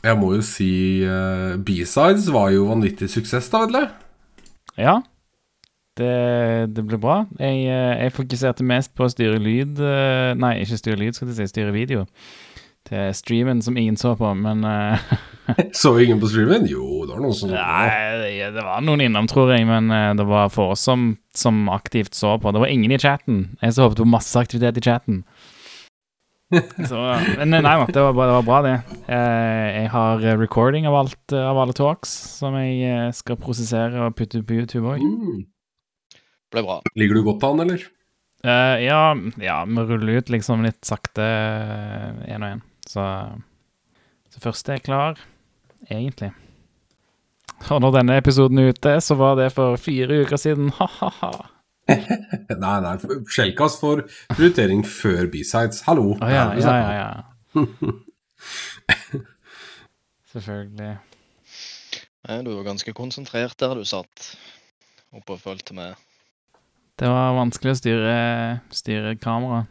Jeg må jo si uh, B-sides var jo vanvittig suksess, da, Vedle. Ja. Det, det ble bra. Jeg, eh, jeg, fokuserte mest på å styre lyd uh, Nei, ikke styre lyd, skal jeg si. Styre video. Til streamen som ingen så på, men Så ingen på streamen? Jo, det var noen som Nei, det var noen innom, tror jeg, men det var få som, som aktivt så på. Det var ingen i chatten. Jeg så håpet på masse aktivitet i chatten. Så, men nei da, det, det, var bra, det. Eh, jeg har recording av, alt, av alle talks som jeg eh, skal prosessere og putte på YouTube òg. Mm. Ble bra. Ligger du godt an, eller? Uh, ja, ja, vi ruller ut liksom litt sakte én og én. Så, så første er klar, egentlig. Og når denne episoden er ute, så var det for fire uker siden. Ha-ha-ha. nei, nei. Skjellkast for prioritering før B-sides. Hallo. Oh, ja, ja, ja, ja. Selvfølgelig. Nei, du var ganske konsentrert der du satt oppe og fulgte med. Det var vanskelig å styre, styre kamera.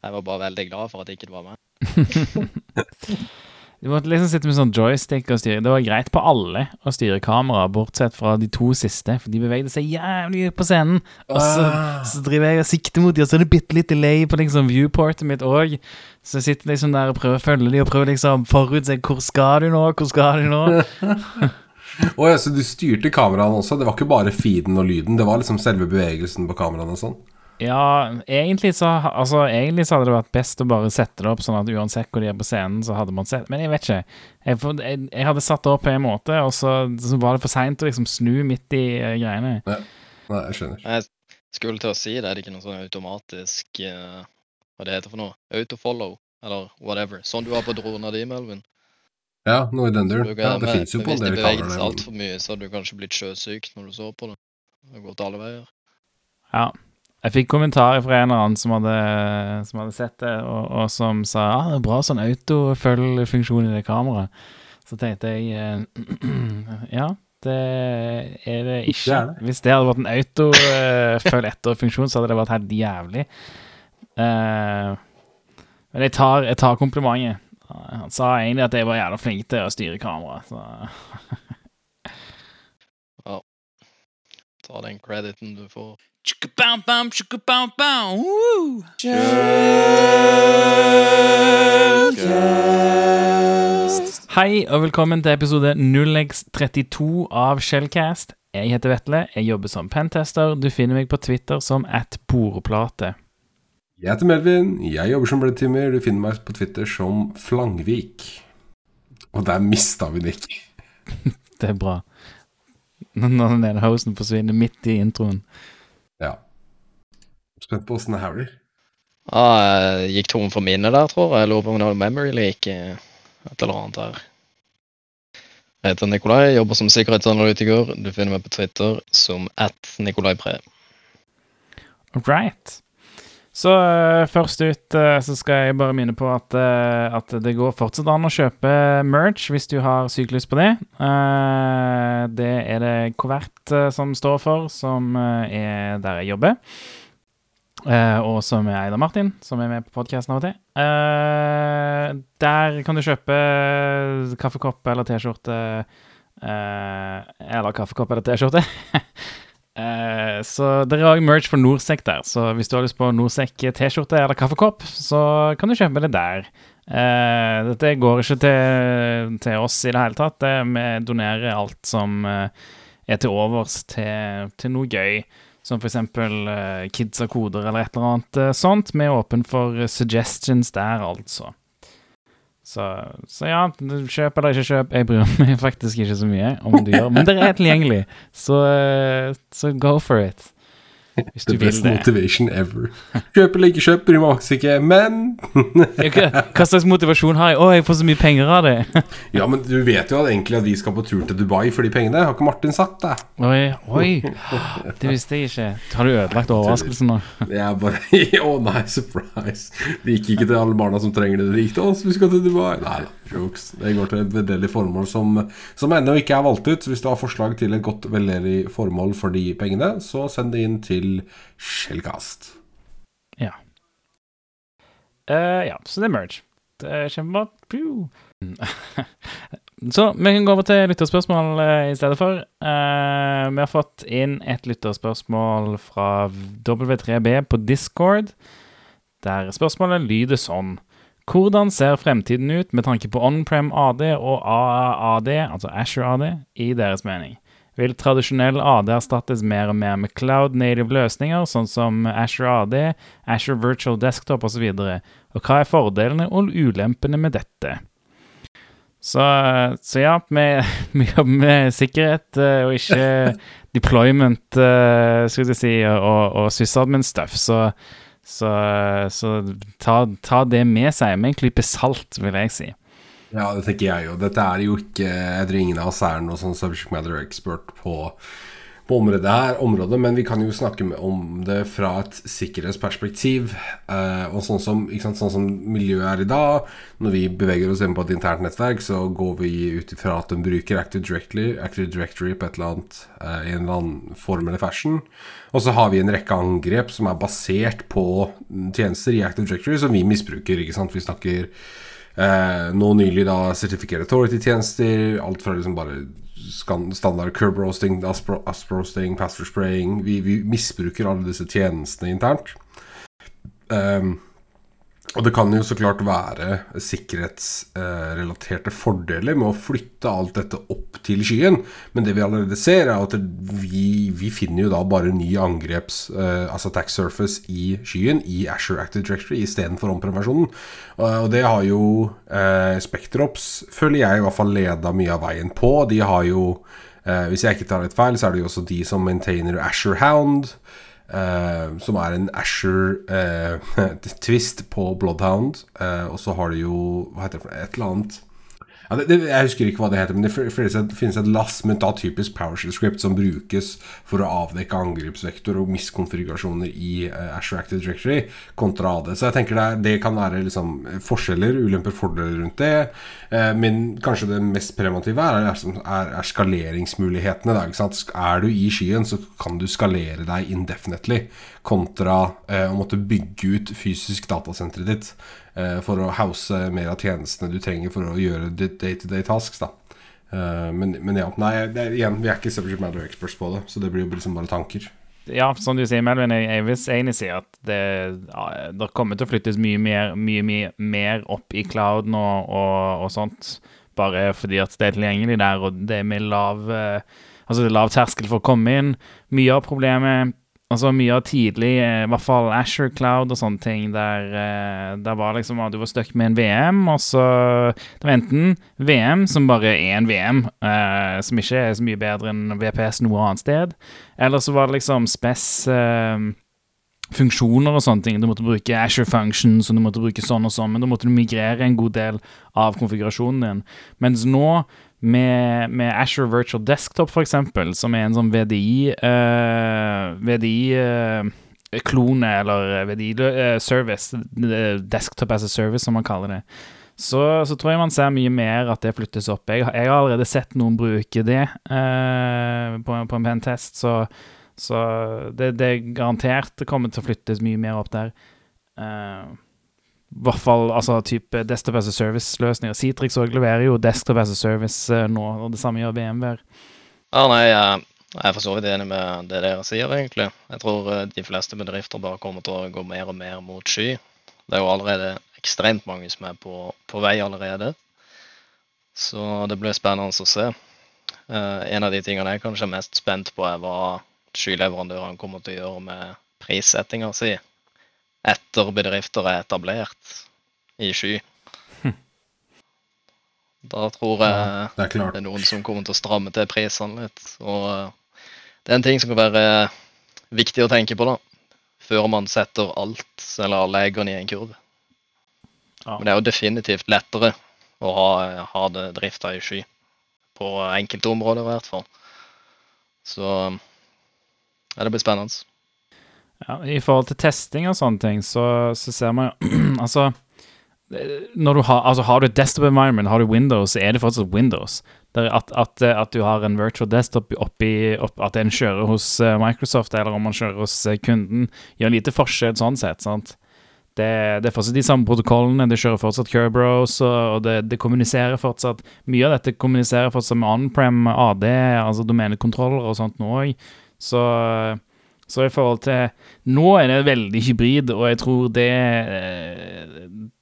Jeg var bare veldig glad for at ikke du var med. Du måtte liksom sitte med sånn joystick og styre. Det var greit på alle å styre kamera, bortsett fra de to siste, for de bevegde seg jævlig på scenen. Og så, ah. så driver jeg og sikter mot dem, og så er det bitte litt delay på liksom viewportet mitt òg. Så jeg sitter liksom der og prøver å følge dem, og prøver liksom forutse hvor skal du nå, hvor skal du nå? oh, ja, så du styrte kameraene også? Det var ikke bare feeden og lyden, det var liksom selve bevegelsen på kameraene og sånn? Ja, egentlig så, altså, egentlig så hadde det vært best å bare sette det opp sånn at uansett hvor de er på scenen, så hadde man sett Men jeg vet ikke. Jeg, jeg, jeg hadde satt det opp på en måte, og så, så var det for seint å liksom snu midt i uh, greiene. Nei. Nei, jeg skjønner. Jeg skulle til å si det, er det ikke noe sånn automatisk uh, Hva det heter for noe? Autofollow, eller whatever. Sånn du har på drona di, Melvin. Ja, noe i den duren. Ja, det fins jo på en del kameraer. Hvis det beveget seg altfor mye, så hadde du kanskje blitt sjøsyk når du så på det. Det har gått alle veier. Ja. Jeg fikk kommentarer fra en eller annen som hadde, som hadde sett det, og, og, som sa ah, det er bra sånn autofølgefunksjon i det kameraet. Så tenkte jeg eh, ja, det er det ikke. Hvis det hadde vært en autofølg etter-funksjon, så hadde det vært helt jævlig. Uh, men jeg tar, jeg tar, komplimentet. Han sa egentlig at jeg var jævla flink til å styre kameraet, så Ja. Ta den crediten du får. Hei og velkommen til episode 0x32 av Shellcast. Jeg heter Vetle, jeg jobber som pentester. Du finner meg på Twitter som at boreplate. Jeg heter Melvin, jeg jobber som bledtimer. Du finner meg på Twitter som Flangvik. Og der mista vi Nick. det er bra. Når den ene hosten forsvinner midt i introen. Ja. Spent på åssen det her blir. Ah, jeg gikk tom for minnet der, tror jeg. Jeg lurer på om det var memory leak. Et eller annet her. Jeg heter Nikolai, jobber som sikkerhetsanalytiker. Du finner meg på Twitter som at Nikolai Pre. Right. Så uh, først ut uh, så skal jeg bare minne på at, uh, at, det går fortsatt an å kjøpe merch hvis du har sykt på det. det er det Covert som står for, som er der jeg jobber. og som er Eida Martin, som er med på podkasten av og til. der kan du kjøpe kaffekopp eller T-skjorte. eller kaffekopp eller T-skjorte. Eh, så det er òg merch for Norsec der, så hvis du har lyst på Norsec T-skjorte eller kaffekopp, så kan du kjøpe det der. Eh, dette går ikke til, til, oss i det hele tatt. Det, vi donerer alt som eh, er til overs til, til, noe gøy. Som eksempel uh, Kids og koder eller et eller annet sånt. Vi er åpne for suggestions der, altså. Så, så, ja, kjøp eller ikke kjøp, jeg bryr meg faktisk ikke så mye om du gjør Men det er tilgjengelig, så, eh, så go for it. Hvis The best motivation ever. Kjøp eller ikke kjøp, bryr meg faktisk ikke, men Hva slags motivasjon har jeg? Å, jeg får så mye penger av det. ja, men du vet jo at egentlig at vi skal på tur til Dubai for de pengene. Har ikke Martin sagt det? Oi, oi. Det visste jeg ikke. Har du ødelagt overraskelsen nå? jeg bare Å oh, nei, surprise. Det gikk ikke til alle barna som trenger det. Det gikk til oss, vi skal til Dubai. Nei da, jokes. Det går til et veldedig formål som, som ennå ikke er valgt ut. Så hvis du har forslag til et godt veldedig formål for de pengene, så send det inn til Shellcast. Ja. Uh, ja, så det er merge. Det er kjempebra. Så vi kan gå over til lytterspørsmål eh, i stedet for. Uh, vi har fått inn et lytterspørsmål fra W3B på Discord, der spørsmålet lyder sånn. Hvordan ser fremtiden ut med tanke på on-prem AD og AAD, altså Asher AD, i deres mening? Vil tradisjonell AD erstattes mer og mer med cloud native løsninger, sånn som Asher AD, Asher Virtual Desktop osv.? Og, så og hva er fordelene og ulempene med dette? Så, så ja, vi, vi, jobber med sikkerhet uh, og ikke deployment, uh, skal si, og, og sysadmin-stuff. Så, så, så ta, ta, det med seg med en klype salt, vil jeg si. Ja, det tenker jeg jo. Dette er jo ikke Jeg tror ingen av oss er noen sånn subject matter expert på på området her, området, men vi kan jo snakke om det fra et sikkerhetsperspektiv. Eh, og sånn som, sant, sånn som, miljøet er i dag, når vi beveger oss inn på et internt nettverk, så går vi ut ifra at de bruker Active Directory, Active Directory på et eller annet eh, i en eller annen form eller fashion. Og så har vi en rekke angrep som er basert på tjenester i Active Directory som vi misbruker. ikke sant? Vi snakker eh, nå nylig da Certificate Authority-tjenester, alt fra liksom bare standard curb roasting, asp roasting, pastor spraying vi, vi, misbruker alle disse tjenestene internt. Um, og det kan jo så klart være sikkerhetsrelaterte fordeler med å flytte alt dette opp til skyen, men det vi allerede ser, er at vi, vi finner jo da bare ny angreps, uh, altså attack surface, i skyen, i Asher Active Directory, istedenfor omprevensjonen. Uh, og det har jo eh, Spectrops, føler jeg i hvert fall leda mye av veien på. De har jo, eh, hvis jeg ikke tar litt feil, så er det jo også de som maintainer Asher Hound. Uh, som er en Asher-twist uh, på Bloodhound. Uh, og så har du jo Hva heter det et eller annet ja, det, det, Jeg husker ikke hva det heter, men det finnes et, finnes et lass med da typisk PowerShell-script som brukes for å avdekke angrepsvektor og miskonfigurasjoner i uh, Asher Active Directory kontra AD. Så jeg tenker det, det kan være liksom forskjeller, ulemper, fordeler rundt det. Uh, men kanskje det mest preventive er, er, er, er skaleringsmulighetene. Da, er du i skyen, så kan du skalere deg indefinitely kontra eh, å måtte bygge ut fysisk datasenteret ditt. Eh, for å house mer av tjenestene du trenger for å gjøre ditt day-to-day tasks. da eh, men, men, ja, nei, det, igjen, vi er ikke subject matter experts på det, så det blir jo liksom bare tanker. Ja, som du sier, Melvin, jeg, vil enig si at det, det, kommer til å flyttes mye mer, mye, mye mer opp i clouden og, og, og, sånt, bare fordi at det er tilgjengelig der, og det er med lav eh, Altså det er lav terskel for å komme inn. Mye av problemet Altså Mye av tidlig, eh, i hvert fall Asher Cloud og sånne ting, der, eh, der var liksom at du var stuck med en VM, og så Det var enten VM, som bare er en VM, eh, som ikke er så mye bedre enn VPS noe annet sted, eller så var det liksom spes eh, funksjoner og sånne ting. Du måtte bruke Asher Functions, og du måtte bruke sånn og sånn, men da måtte du migrere en god del av konfigurasjonen din. Mens nå med, med Asher Virtual Desktop, eksempel, som er en sånn VDI uh, VDI uh, klone, eller VDI-service, uh, desktop as a service, som man kaller det. Så, så, tror jeg man ser mye mer at det flyttes opp. Jeg, jeg har allerede sett noen bruke det på, på, en pentest, så, så det, det, er garantert det kommer til å flyttes mye mer opp der. Uh, i hvert fall altså type Desktop as a Service-løsninger. Citrix òg leverer jo Desktop as a Service uh, nå, og det samme gjør BMW-er. Ja, nei, jeg, er for så vidt enig med det dere sier, egentlig. Jeg tror uh, de fleste bedrifter bare kommer til å gå mer og mer mot sky. Det er jo allerede ekstremt mange som er på, på vei allerede. Så det blir spennende å se. Uh, en av de tingene jeg kanskje er mest spent på, er hva skyleverandørene kommer til å gjøre med prissettinga si etter bedrifter er etablert i sky. Hm. Da tror jeg ja, det, er det, er noen som kommer til å stramme til prisene litt. Og eh, det er en ting som kan være viktig å tenke på da, før man setter alt eller alle eggene i en kurv. Ja. Men det er jo definitivt lettere å ha, ha det drifta i sky. På enkelte områder, i hvert fall. Så ja, det blir spennende. Ja, I forhold til testing og sånne ting, så, så ser man jo Altså når du har, altså har du desktop environment, har du Windows, så er det fortsatt Windows. At, at, at, du har en virtual desktop oppi opp, At en kjører hos eh, Microsoft, eller om man kjører hos eh, kunden, gjør lite forskjell sånn sett. sant? Det, det er fortsatt de samme protokollene, det kjører fortsatt Kerberos, og, og det, det, kommuniserer fortsatt Mye av dette kommuniserer fortsatt med on-prem AD, altså domenekontroller og sånt nå òg. Så så i forhold til Nå er det veldig hybrid, og jeg tror det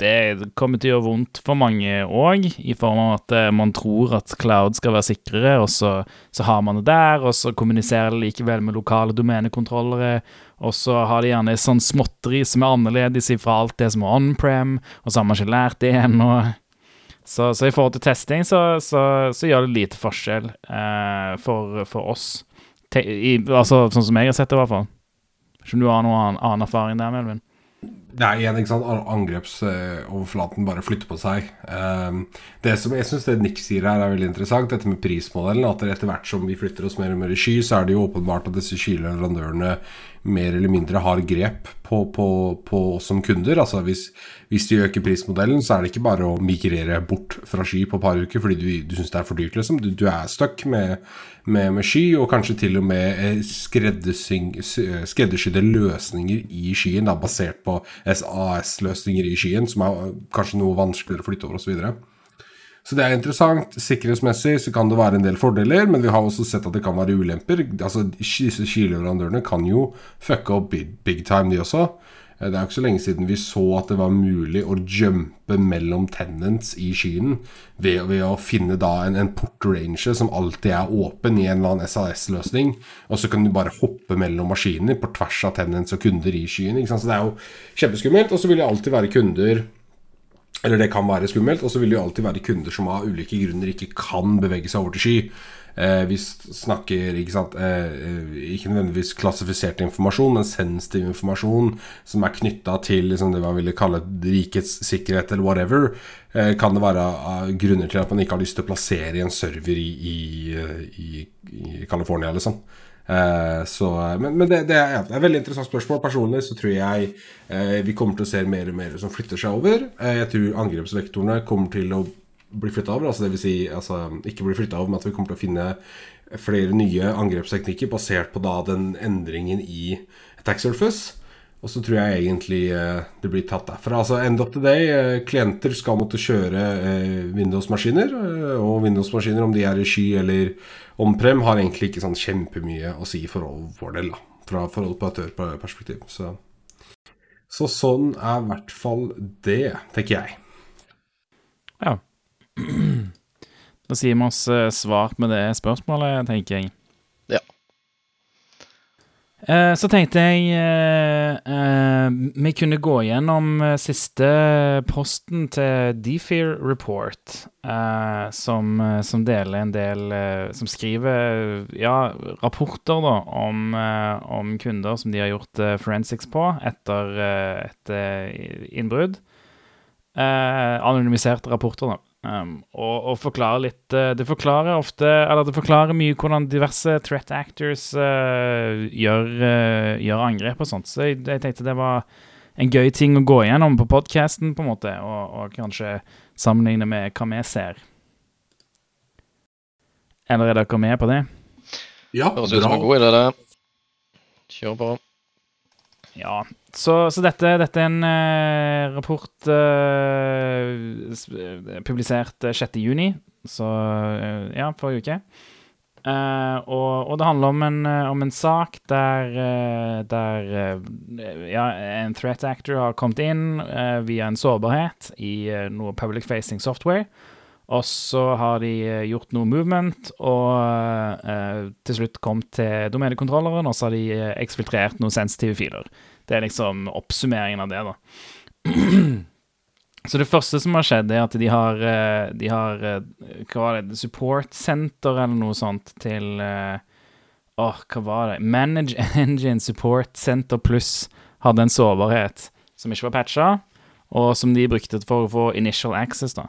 Det kommer til å gjøre vondt for mange òg, i form av at eh, man tror at cloud skal være sikrere, og så, så har man det der, og så kommuniserer det likevel med lokale domenekontrollere, og så har de gjerne sånn småtteri som er annerledes fra alt det som er on-prem, og så har man ikke lært det ennå. Så, så, i forhold til testing så, så, så gjør det lite forskjell eh, for, for oss i, altså, sånn som jeg har sett det, i hvert fall. Ikke om du har noen annen, erfaring der, Melvin? Det er igjen, ikke sant, angrepsoverflaten bare flytter på seg. Um, det som Jeg syns Nick sier her, er veldig interessant, dette med prismodellen. At etter hvert som vi flytter oss mer og mer i sky, så er det jo åpenbart at disse skyleverandørene mer eller mindre har grep på, oss som kunder. Altså hvis, hvis, de øker prismodellen, så er det ikke bare å migrere bort fra sky på et par uker fordi du, du syns det er for dyrt, liksom. Du, du er stuck med, med, med, sky, og kanskje til og med eh, skreddersydde løsninger i skyen, da, basert på SAS-løsninger i skyen, som er kanskje noe vanskeligere å flytte over osv. Så så det er interessant. Sikkerhetsmessig så kan det være en del fordeler, men vi har også sett at det kan være ulemper. Altså, Disse skileverandørene kan jo fucke opp big, time, de også. Eh, det er jo ikke så lenge siden vi så at det var mulig å jumpe mellom tenants i skyen ved, ved å finne da en, en portrange som alltid er åpen i en eller annen SAS-løsning, og så kan du bare hoppe mellom maskiner på tvers av tenants og kunder i skyen. Så det er jo kjempeskummelt. Og så vil det alltid være kunder eller det kan være skummelt. Og så vil det jo alltid være kunder som av ulike grunner ikke kan bevege seg over til sky. Eh, vi snakker ikke, sant, eh, ikke nødvendigvis klassifisert informasjon, men sensitiv informasjon som er knytta til liksom, det man ville kalle rikets sikkerhet, eller whatever. Eh, kan det være grunner til at man ikke har lyst til å plassere i en server i, i, i, California, liksom. Eh, så, men, men det, det, er, et veldig interessant spørsmål. Personlig så tror jeg eh, vi kommer til å se mer og mer som flytter seg over. Eh, jeg tror angrepsvektorene kommer til å bli flytta over. Altså Dvs. Si, altså, ikke bli flytta over, men at vi kommer til å finne flere nye angrepsteknikker basert på da den endringen i attack surface. Og så tror jeg egentlig eh, det blir tatt derfra. Altså End of the day, eh, klienter skal måtte kjøre eh, Windows-maskiner. Og Windows-maskiner, om de er i sky eller Omprem har egentlig ikke sånn kjempemye å si for vår del, da. Fra operatørperspektiv Så. så sånn er i hvert fall det, tenker jeg. Ja. Da sier vi oss svar svart med det spørsmålet, tenker jeg. Eh, så tenkte jeg eh, eh, vi kunne gå gjennom siste posten til Defear Report, som, som, deler en del Som skriver ja, rapporter da, om, om, kunder som de har gjort forensics på etter et innbrudd. anonymiserte rapporter, da. Um, og, og forklare litt uh, Det forklarer ofte Eller det forklarer mye hvordan diverse threat actors uh, gjør, uh, gjør, angrep og sånt. Så jeg, jeg, tenkte det var en gøy ting å gå gjennom på podkasten, på en måte, og, og, kanskje sammenligne med hva vi ser. Eller er dere med på det? Ja, Høres ut som en god idé, det. Kjør på. Ja, så, så dette, dette, er en uh, rapport uh, publisert 6.6, så uh, ja, forrige uke. Og, og, det handler om en, om en sak der, der ja, en threat actor har kommet inn via en sårbarhet i noe public facing software. Og så har de gjort noe movement, og til slutt kommet til domenekontrolleren, og så har de eksfiltrert noen sensitive filer. Det er liksom oppsummeringen av det, da. Så det første som har skjedd, er at de har, eh, de har eh, Hva var det? Support Center eller noe sånt til Åh, Åh, hva var det? Manage Engine Support Center Pluss hadde en sårbarhet som ikke var patcha, og som de brukte for å få initial access, da.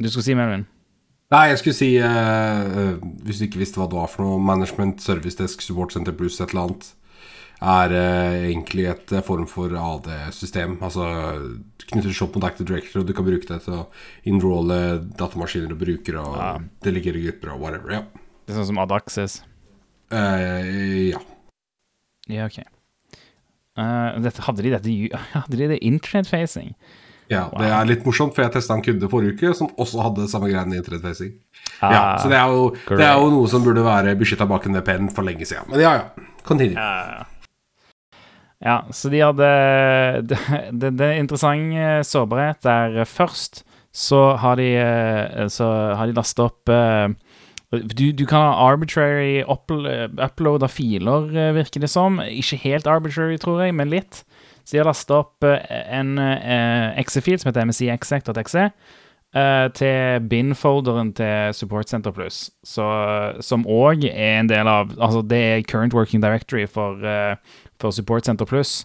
Du skulle si, Melvin? Nei, jeg skulle si uh, Hvis du ikke visste hva det var for noe Management Service Desk Support Center Pluss et eller annet er uh, egentlig et uh, form for AD-system. Altså knytter shop mot Active Director, og du kan bruke det til å innrolle datamaskiner og brukere og ja. delegere grupper og whatever. Ja. Det er sånn som Adaxis? Uh, ja. Ja, ok. Uh, dette, hadde de dette Hadde de det internet-facing? Ja, Det er litt morsomt, for jeg testa en kunde forrige uke som også hadde samme greiene i internettfacing. Ja, Ah, så det er, jo, det er jo noe som burde være beskytta bak en VPN for lenge siden. Men ja, ja. Continue. Ja, ja, så de hadde Det, er interessant eh, sårbarhet der først så har de eh, Så har de lasta opp eh, du, du kan ha arbitrary upload av filer, virker det som. Ikke helt arbitrary, tror jeg, men litt. Så de har lasta opp en exe-fil som heter msiexec.exe. eh, til bin-folderen til Support Center Plus, som òg er en del av Altså, det er current working directory for, eh, for Support Center Plus.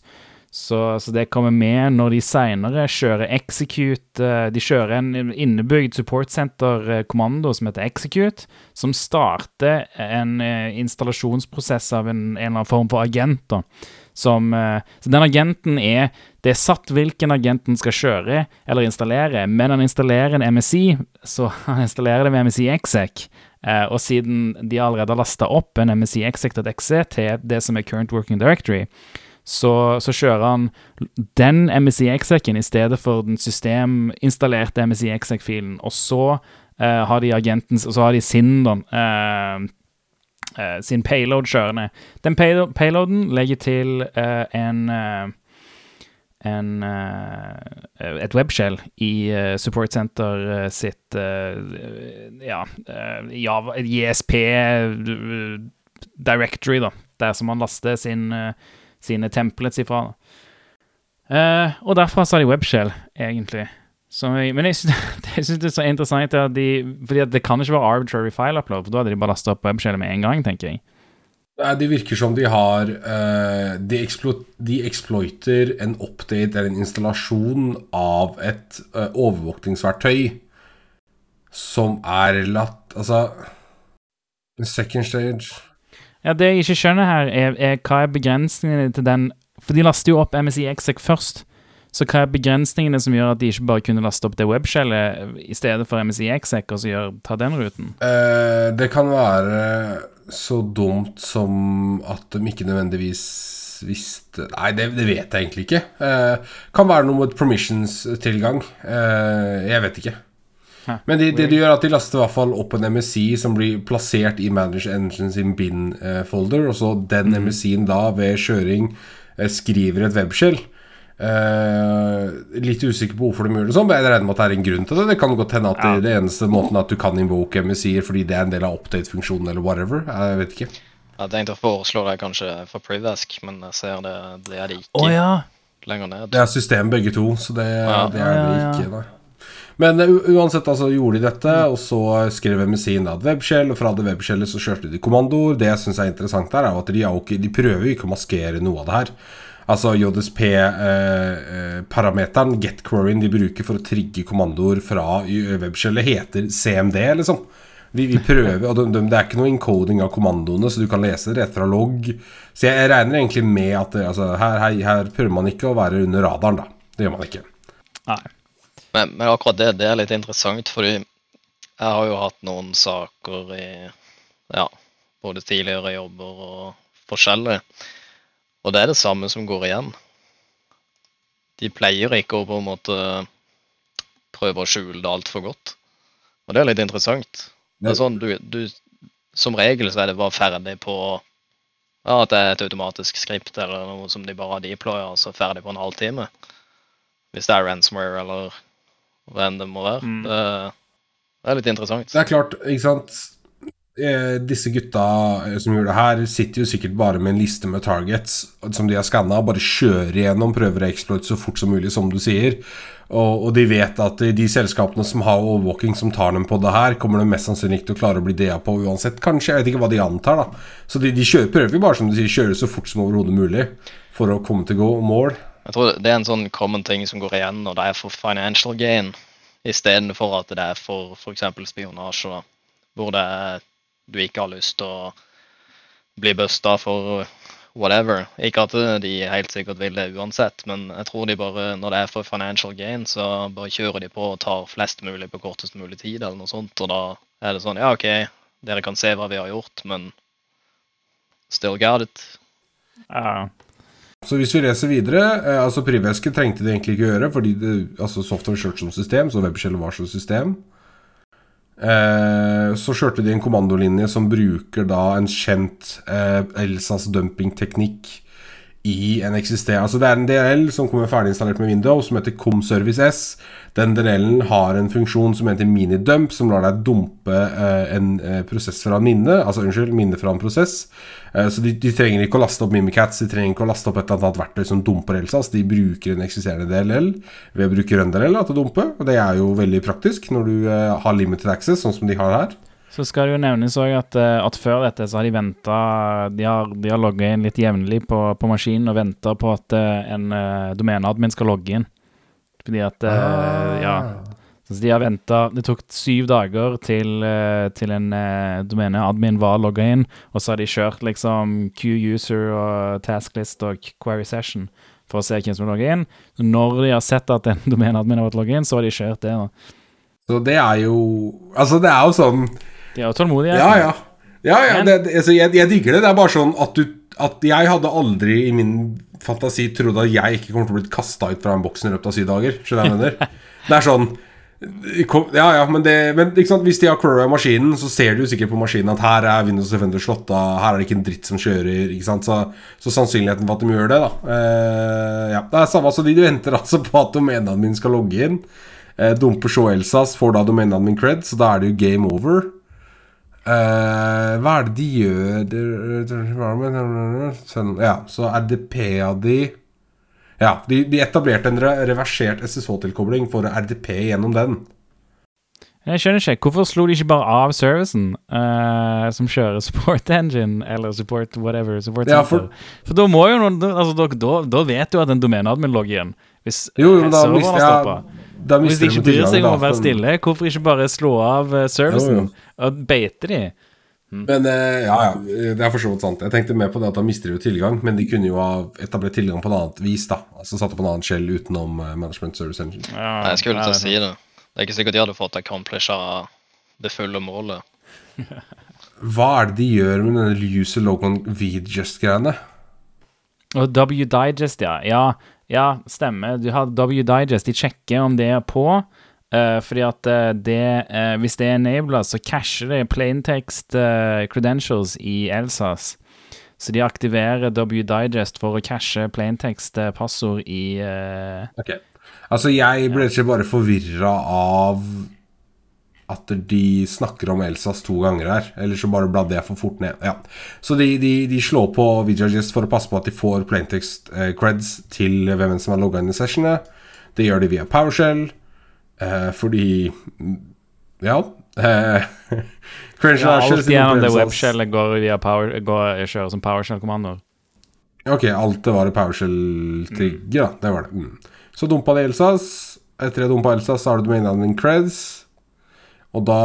Så, så det kommer med når de seinere kjører execute eh, De kjører en innebygd Support Center-kommando som heter execute, som starter en eh, installasjonsprosess av en, en eller annen form for agent. Som, eh, så den agenten er Det er satt hvilken agent den skal kjøre eller installere, men han installerer en MSI, så han installerer det med MSI exec. Eh, og siden de allerede har lasta opp en MSI exec.exe til det som er current working directory, så, så kjører han den MSI exec-en i stedet for den systeminstallerte MSI exec-filen, og så Uh, har de agenten, og så har de sin uh, sin payload kjørende. Den payloaden legger til en en, eh, et webshell i eh, Support Center eh, sitt Ja, Java, JSP directory, da. Der som man laster sin, sine templates ifra. da. Og derfra så har de webshell, egentlig. Jeg- men jeg syns, det er så interessant at de Fordi det kan ikke være arbitrary file upload, for da hadde de bare lasta opp webshellet med en gang, tenker jeg. Det virker som de har eh, de, eksplo de exploiter en update eller en installasjon av et eh, overvåkningsverktøy som er latt Altså Second stage Ja, Det jeg ikke skjønner her, er, er hva er begrensningene til den For de laster jo opp MSI Exec først. Så hva er begrensningene som gjør at de ikke bare kunne laste opp det webshellet i stedet for MSI Exec, og så gjør, ta den ruten? Uh, Det kan være så dumt som at de ikke nødvendigvis visste Nei, det, det vet jeg egentlig ikke. Eh, kan være noe med permissions-tilgang. Eh, jeg vet ikke. Hæ, Men det de, de gjør, er at de laster i hvert fall opp en MSI som blir plassert i Manage Engine sin bin-folder, og så den MSI-en da ved kjøring eh, skriver et webshell. Eh, litt usikker på hvorfor de gjør det sånn, men jeg regner med at det er en grunn til det. Det kan godt hende at det, det eneste måten at du kan invoke MSI-er fordi det er en del av update-funksjonen eller whatever. Jeg vet ikke. Jeg tenkte å foreslå det kanskje for Privask, men jeg ser det, det er det ikke Oh, ja! lenger ned. Det er system begge to, så det, Ja. det er det Ja, ja, ja. ikke. Nei. Men uh, uansett, altså gjorde de dette, og så skrev MSI-en da et webshell, og fra det webshellet så kjørte de kommandoer. Det jeg syns er interessant der, er at de, er de prøver ikke å maskere noe av det her. Altså JSP-parameteren, eh, get-queryen de bruker for å trigge kommandoer fra i- webshellet, heter CMD, liksom. Vi, vi prøver, og de, de, Det er ikke noe encoding av kommandoene, så du kan lese det rett fra logg. Så jeg, jeg regner egentlig med at det, altså, her, her, her prøver man ikke å være under radaren, da. Det gjør man ikke. Nei. Men, men akkurat det, det er litt interessant, fordi jeg har jo hatt noen saker i ja, både tidligere jobber og forskjellig. Og det er det samme som går igjen. De pleier ikke å på en måte prøve å skjule det altfor godt. Og det er litt interessant. Det er sånn, du, du, Som regel så er det bare ferdig på ja, at det er et automatisk skript eller noe som de bare deployer, og så ferdig på en halvtime. Hvis det er ransomware eller hva enn det må være. Mm. Det, det er litt interessant. Det er klart, ikke sant Disse gutta eh, som gjør det her, sitter jo sikkert bare med en liste med targets som de har skanna, bare kjører igjennom, prøver å exploite så fort som mulig, som du sier. Og, og de vet at de selskapene som har overvåking, som tar dem på det her, kommer de mest sannsynlig ikke til å klare å bli DA på uansett. Kanskje, jeg vet ikke hva de antar, da. Så de, de kjører, prøver jo bare, som du sier, kjøre så fort som overhodet mulig for å komme til gå mål. Jeg tror det er en sånn common ting som går igjen når det er for financial gain, istedenfor at det er for f.eks. spionasje, da, hvor det er, du ikke har lyst til å bli busta for whatever. Ikke at de helt sikkert vil det uansett, men jeg tror de bare, når det er for financial gain, så bare kjører de på og tar flest mulig på kortest mulig tid, eller noe sånt, og da er det sånn, ja ok, dere kan se hva vi har gjort, men still got it. Ja. så hvis vi leser videre eh, Altså Priveske trengte det egentlig ikke gjøre, fordi det, altså software kjørte som system, så WebShell var som system. Eh, så kjørte de en kommandolinje som bruker da en kjent eh, Elsas dumpingteknikk i en eksisterende Altså det er en DL som kommer ferdiginstallert med Windows, som heter ComService S. Den DL-en har en funksjon som heter minidump, som lar deg dumpe eh, en eh, prosess fra en minne. Altså unnskyld, minne fra en prosess. Eh, så de, de, trenger ikke å laste opp Mimikatz, de trenger ikke å laste opp et eller annet verktøy som dumper Elsas. De bruker en eksisterende DLL ved å bruke RunDLL til å dumpe. Og det er jo veldig praktisk når du har limited access, sånn som de har her. Så skal det jo nevnes òg at, eh, at, før dette så har de venta De har, de har logga inn litt jevnlig på, på maskinen og venta på at uh, en uh, domeneadmin skal logge inn. Fordi at uh, ah. Ja. Så de har venta Det tok syv dager til, uh, til en uh, domeneadmin var logga inn, og så har de kjørt liksom Q-user og tasklist og query session for å se hvem som logger inn. Så når de har sett at en domeneadmin har vært logga inn, så har de kjørt det. Da. Så det er jo Altså, det er jo sånn de er jo tålmodige. Ja, ja. ja, ja det, altså, jeg, jeg, digger det. Det er bare sånn at du At jeg hadde aldri i min fantasi trodd at jeg ikke kommer til å bli kasta ut fra en boksen i løpet av syv dager. Skjønner jeg mener? Det er sånn ja, ja, men, det, men hvis de har crora maskinen, så ser du sikkert på maskinen at her er Windows Defender slått av, her er det ikke en dritt som kjører. Så, så sannsynligheten for at de gjør det, da eh, Ja, Det er samme, som de du venter altså på at domenaen min skal logge inn. Eh, dumper så Elsas, får da domenaen min cred, så da er det jo game over. Uh, hva er det de gjør Ja, så RDP-a de Ja, de, de, etablerte en reversert SSH-tilkobling for RDP gjennom den. Jeg skjønner ikke. Hvorfor slo de ikke bare av servicen uh, som kjører support engine, eller support whatever? Support ja, for, for, da må jo noen altså, da, da, vet du at en domeneadmin logger igjen. Hvis jo, da, serveren har stoppa. Ja, hvis de ikke bryr seg om å være stille, hvorfor ikke bare slå av uh, servicen? Og beite de? Mm. Men uh, ja, ja, det er for så vidt sant. Jeg tenkte mer på det at da mister de jo tilgang, men de kunne jo ha etablert tilgang på et annet vis, da. Altså satt opp en annen skjell utenom uh, Management Service Engine. Ja, jeg skulle til å si det. Det er ikke sikkert de hadde fått accomplisha det fulle målet. Hva er det de gjør med denne user logon VJust-greiene? Og W-Digest, ja. ja. Ja, stemmer. Du har W-Digest. De sjekker om det er på. Uh, fordi at uh, det uh, Hvis det er enabla, så casher det plaintext credentials i Elsas. Så de aktiverer W-Digest for å cashe plaintext passord i Ok. Altså, jeg ble ikke bare forvirra av at de snakker om Elsas to ganger her. Eller så bare bladde jeg for fort ned. Ja. Så de, de, de slår på Vidjagist for å passe på at de får plaintext eh, creds til hvem som har logga inn i sessionene. Det gjør de via PowerShell, eh, fordi Ja. Eh, ja, alt gjennom det webshellet går via power, går, kjører som PowerShell-kommandoer. Ok, alt det var i PowerShell-trigger, da. Det var det. Mm. Så dumpa de Elsas. Etter jeg dumpa Elsas, så har du domainene creds. Og da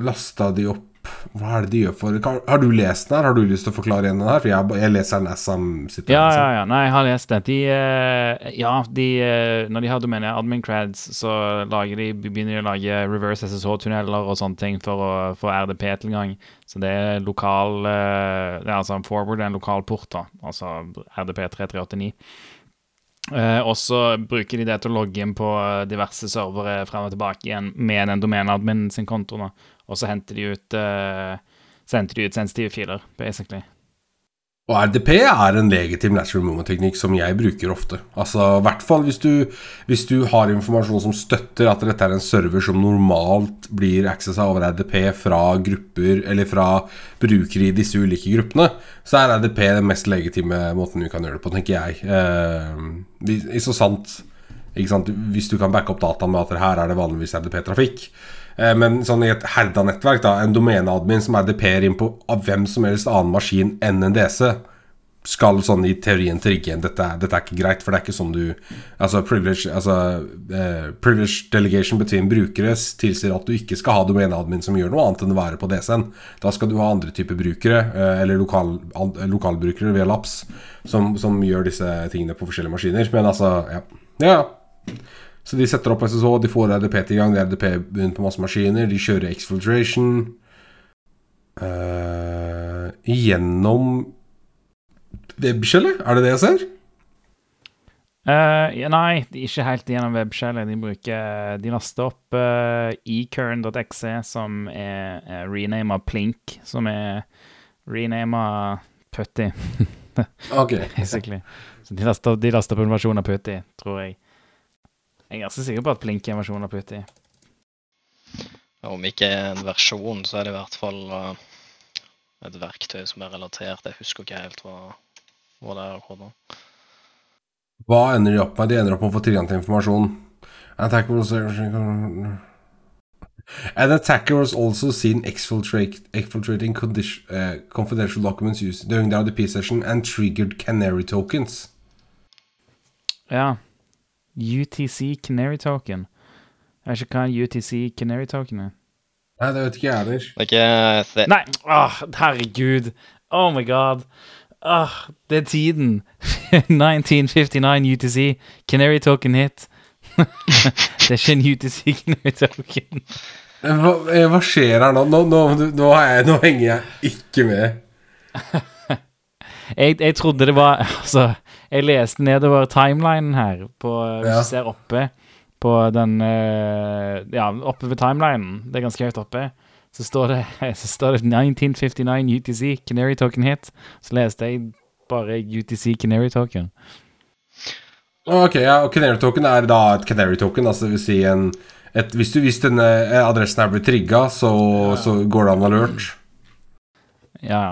lasta de opp Hva er det de gjør for Har du lest den her? Har du lyst til å forklare igjen den her? For jeg, jeg leser den as I'm sitting Ja, ja, ja. Nei, jeg har lest den. De eh, Ja, de eh, Når de har domenet admin creds, så lager de, begynner de å lage reverse SSH-tunneler og sånne ting for å få RDP-tilgang. Så det er lokal eh, Det er altså en forward, en lokal port, da. Altså RDP 3389. Uh, og så bruker de det til å logge inn på diverse servere frem og tilbake igjen med den domenadminen sin konto. Og så henter de ut, uh, de ut sensitive filer, basically. Og RDP er en legitim natural movement-teknikk som jeg bruker ofte. Altså, I hvert fall hvis du, hvis du, har informasjon som støtter at dette er en server som normalt blir accessa over RDP fra grupper, eller fra brukere i disse ulike gruppene, så er RDP den mest legitime måten du kan gjøre det på, tenker jeg. Eh, så sant, sant, Hvis du kan backe opp dataen med at her er det vanligvis RDP-trafikk. Eh, men sånn i et herda-nettverk, da, en domeneadmin som RDP-er inn på av hvem som helst annen maskin enn en DC, skal sånn i teorien trigge en dette, dette, er ikke greit, for det er ikke sånn du Altså, privilege, altså, uh, privilege delegation between brukere tilsier at du ikke skal ha domeneadmin som gjør noe annet enn å være på DC-en. Da skal du ha andre typer brukere, uh, eller lokal, lokalbrukere via Laps, som, som, gjør disse tingene på forskjellige maskiner. Men altså, ja. ja. Så de setter opp SSH, de får RDP til gang, RDP begynner på masse maskiner, de kjører exfiltration uh, Gjennom webskjellet? Er det det jeg ser? Uh, nei, ikke helt gjennom webskjellet. De bruker De laster opp uh, ecurrent.exe, som er, er renama Plink, som er renama Putty, okay. basically. Så de laster, de laster opp en versjon av Putty, tror jeg. Jeg er ganske sikker på at Plink er en versjon av Putty. Om ikke en versjon, så er det i hvert fall eh, et verktøy som er relatert. Jeg husker ikke helt hva, hva det er akkurat nå. Hva ender de opp med? De ender opp med å få tilgang til informasjon. An attacker was, An attacker was also seen exfiltrating condition, uh, confidential documents used during the RDP session and triggered canary tokens. Ja. UTC Canary Token. Jeg vet ikke hva en UTC Canary Token er. Nei, det vet ikke jeg heller. Det er ikke the, Nei, åh, herregud. Oh my god. Åh, det er tiden. 1959 UTC. Canary Token hit. det er ikke en UTC Canary Token. Hva, eh, hva skjer her nå? Nå, nå, nå, jeg, nå henger jeg ikke med. Jeg, jeg trodde det var Altså, jeg leste nedover timelinen her, på, hvis Ja. du ser oppe på den eh, Ja, oppe ved timelinen, det er ganske høyt oppe, så står det, så står det 1959 UTC Canary Token hit. Så leste jeg bare UTC Canary Token. Ok, ja, og Canary token er da et canary token, altså det vil si en et, hvis, du, hvis denne adressen er blitt trigga, så, så går det an alert. Ja.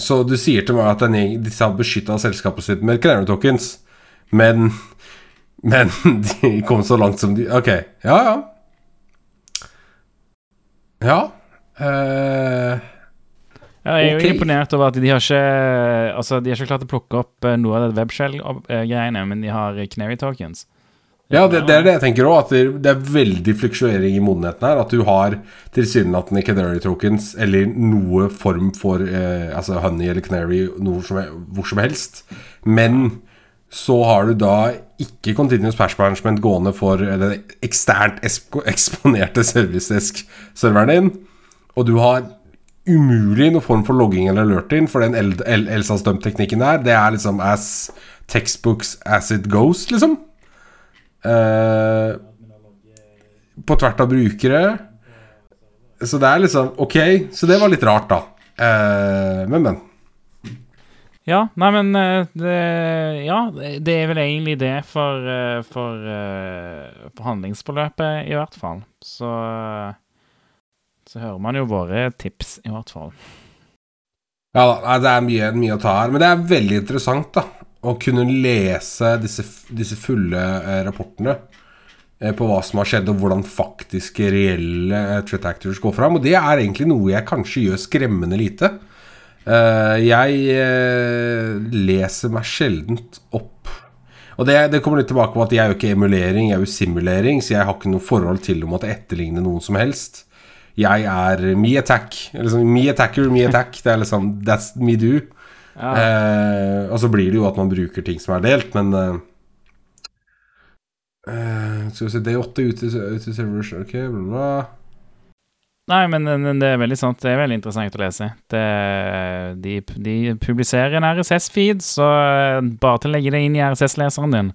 Så du sier til meg at gjeng- disse har beskytta selskapet sitt med Canary tokens, men Men de kom så langt som de Ok, ja, ja. Ja. Uh, Ja, jeg er jo jo imponert over at de har ikke Altså, de har ikke klart å plukke opp eh, noe av det webshell-greiene, men de har Canary Tokens. Ja, det, det er det jeg tenker òg, det, er veldig fluksuering i modenheten her. At du har tilsynelatende Canary tokens eller noe form for eh, Altså honey eller canary som hvor som helst. Men så har du da ikke Continuous Patch Management gående for den eksternt eksponerte servicedesk-serveren din. Og du har umulig noen form for logging eller alerting, for den El- El- Elsas dump-teknikken der, det er liksom as textbooks as it goes, liksom. Eh, på tvert av brukere. Så det er liksom Ok, så det var litt rart, da. Eh, men, men. Ja, nei, men eh, det, Ja, det er vel egentlig det for, for forhandlingsforløpet, i hvert fall. Så Så hører man jo våre tips, i hvert fall. Ja da, det er mye, mye å ta her. Men det er veldig interessant, da. Å kunne lese disse, disse fulle eh, rapportene eh, på hva som har skjedd, og hvordan faktiske, reelle eh, threat actors går fram. Og det er egentlig noe jeg kanskje gjør skremmende lite. Jeg leser meg sjeldent opp. Og det, det kommer litt tilbake på at jeg er jo ikke emulering, jeg er jo simulering, så jeg har ikke noe forhold til å måtte etterligne noen som helst. Jeg er me attack. Liksom, me attacker, me attack. Det er liksom That's me do. Ja. Eh, og så blir det jo at man bruker ting som er delt, men eh, eh, Skal vi se D8 ute til servers Ok, bla, bla. Nei, men, men det er veldig sant. Det er veldig interessant å lese. Det, de, de publiserer en RSS-feed, så eh, bare til å legge det inn i RSS-leseren din.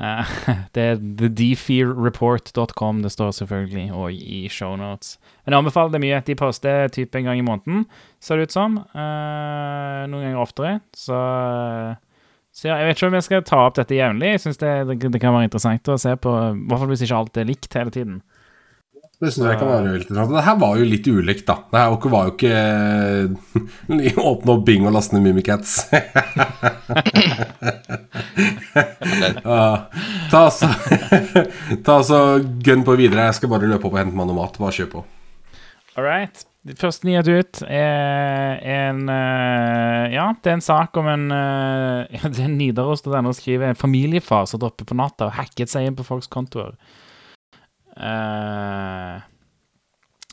Eh, det er thedefearreport.com. Det står selvfølgelig og i shownotes. Men jeg anbefaler det mye. De poster type en gang i måneden, ser det ut som. Uh, noen ganger oftere. Så, så ja, jeg vet ikke om jeg skal ta opp dette jevnlig. Jeg syns det, det, det kan være interessant å se på, i hvert fall hvis ikke alt er likt hele tiden. Det syns jeg kan være veldig interessant. Det her var jo litt ulikt, da. Det her var jo ikke Åpne opp Bing og laste ned Mimikats. ta så Ta så gønn på videre. Jeg skal bare løpe opp og hente meg noe mat. Bare kjør på. All right. Første nyhet ut er en eh, Ja, det er en sak om en uh, ja, Det er Nidaros.no skriver en familiefar som dropper på natta og hacket seg inn på folks kontoer. Eh,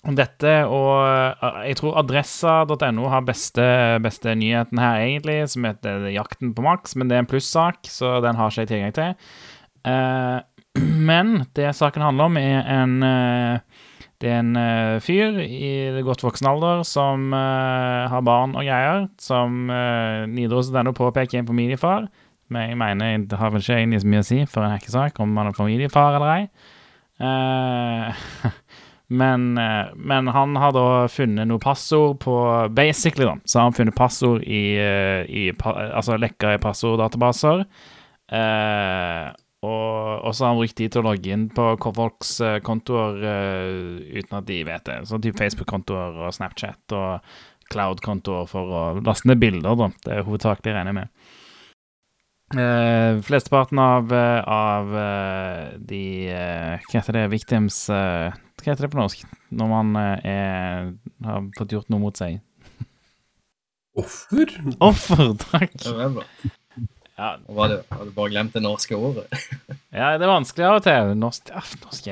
om dette og eh, Jeg tror adressa.no har beste, beste nyheten her, egentlig, som heter Jakten på maks, men det er en plussak, så den har ikke jeg tilgang til. Uh, men det saken handler om, er en eh, Det er en uh, fyr i godt voksen alder som uh, har barn og greier, som uh, Nidaros.no påpeker en familiefar. Men jeg mener det har vel ikke egentlig så mye å si for en hekkesak om man er familiefar eller ei. Uh, men, eh, men han har da funnet noe passord på Basically, da, så har han funnet passord i, eh, i pa, Altså lekka i passorddatabaser. Eh, og, og så har han brukt de til å logge inn på folks eh, kontoer uh, uten at de vet det. Sånn type Facebook-kontoer og Snapchat og Cloud-kontoer for å laste ned bilder, da. Det er hovedsakelig regner jeg med. Uh, flesteparten av, uh, av uh, de Hva heter det? Victims Hva heter det på norsk? Når man er, har fått gjort noe mot seg. Offer? Offer, takk. Ja, Og var det, har du bare glemt det norske ordet? ja, det er vanskelig av og til. Norsk, norsk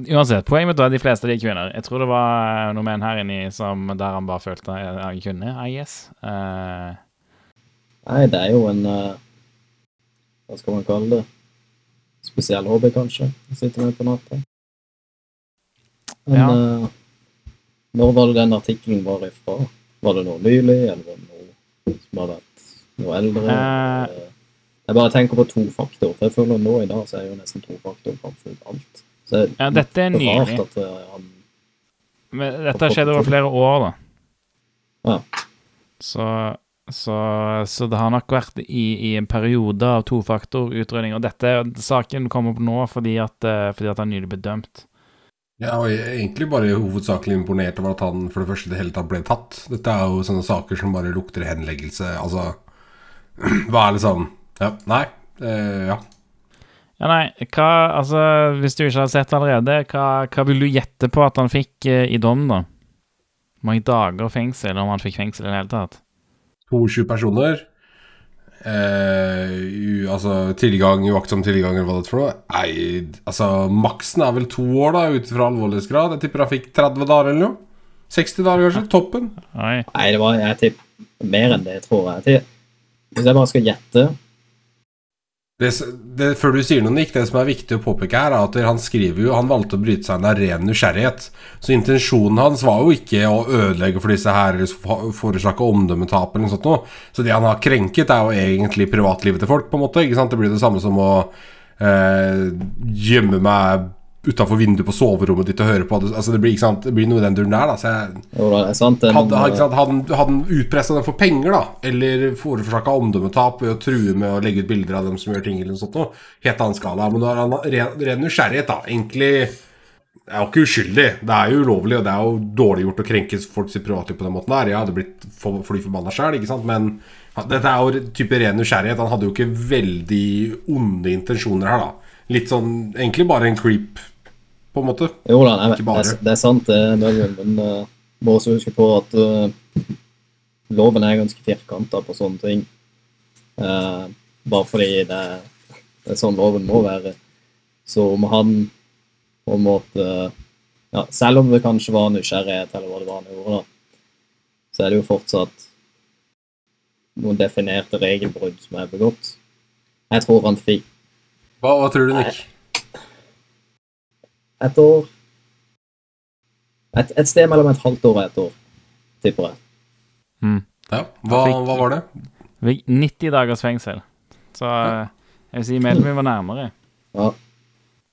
Uansett, poenget mitt var at de fleste de er kvinner. Jeg tror det var noen menn her inne som, der han bare følte han kunne, I guess. Uh, Nei, det er jo en uh, Hva skal man kalle det? Spesiell hobby, kanskje. Å sitte med på natta. Men Ja. uh, når var det den artikkelen var ifra? Var det noe nylig, eller var det noe som har vært noe eldre? Eh. jeg bare tenker på tofaktor. For jeg føler nå i dag så er jo nesten tofaktor på absolutt alt. Så jeg, ja, dette er er nylig. at eh, han Men dette har skjedd over flere år, da. Ja. Så, så, så det har nok vært i, i en periode av tofaktorutredning. Og dette saken kommer opp nå fordi at, eh, fordi at han nylig ble dømt. Ja, og jeg er egentlig bare hovedsakelig imponert over at han for det første i det hele tatt ble tatt. Dette er jo sånne saker som bare lukter henleggelse. Altså Hva er liksom Ja, nei. Uh, ja. Ja, nei, hva Altså, hvis du ikke har sett det allerede, hva, hva vil du gjette på at han fikk eh, i dom, da? Hvor mange dager fengsel, om han fikk fengsel i det hele tatt? 22 personer. Eh, u, altså tilgang, uaktsom tilgang, eller hva det er for noe. Nei, altså maksen er vel to år, da, ut fra alvorlighetsgrad. Jeg tipper han fikk 30 dager eller noe. 60 dager, kanskje. Toppen. Oi. Nei, det var jeg tipper mer enn det, tror jeg. Hvis jeg bare skal gjette Det, det, før du sier noe, Nick, det som er viktig å påpeke her, er at han skriver jo Han valgte å bryte seg inn av ren nysgjerrighet. Så intensjonen hans var jo ikke å ødelegge for disse her eller forårsake omdømmetap eller noe sånt noe. Så det han har krenket, er jo egentlig privatlivet til folk, på en måte. Ikke sant? Det blir det samme som å eh, gjemme meg utafor vinduet på soverommet ditt og hører på det. Altså, det blir, ikke sant? Det blir noe i den duren der, da. Så jeg Jo det er sant. den, hadde, sant, han- hadde han utpressa dem for penger, da, eller forårsaka omdømmetap ved å true med å legge ut bilder av dem som gjør ting, eller noe sånt noe, helt annen skala. Men nå er han ren, ren nysgjerrighet, da. Egentlig jeg er jo ikke uskyldig. Det er jo ulovlig, og det er jo dårlig gjort å krenke folks privatliv på den måten der. Jeg hadde blitt for, fly forbanna sjæl, ikke sant, men dette er jo type ren nysgjerrighet. Han hadde jo ikke veldig onde intensjoner her, da. Litt sånn Egentlig bare en creep, på en måte. Jo da, nei, det, er- det er sant, det, Mølven, men uh, må også huske på at uh, loven er ganske firkanta på sånne ting. Uh, bare fordi det, er- det er sånn loven må være. Så om han på en måte ja, Selv om det kanskje var nysgjerrighet, eller hva det var han gjorde, da, så er det jo fortsatt noen definerte regelbrudd som er begått. Jeg tror han fikk Hva, hva tror du, Nick? Et år et, et sted mellom et halvt år og et år, tipper jeg. Ja, hva, fikk- hva var det? Fikk 90 dagers fengsel. Så ja. jeg vil si Melvin var nærmere. Ja.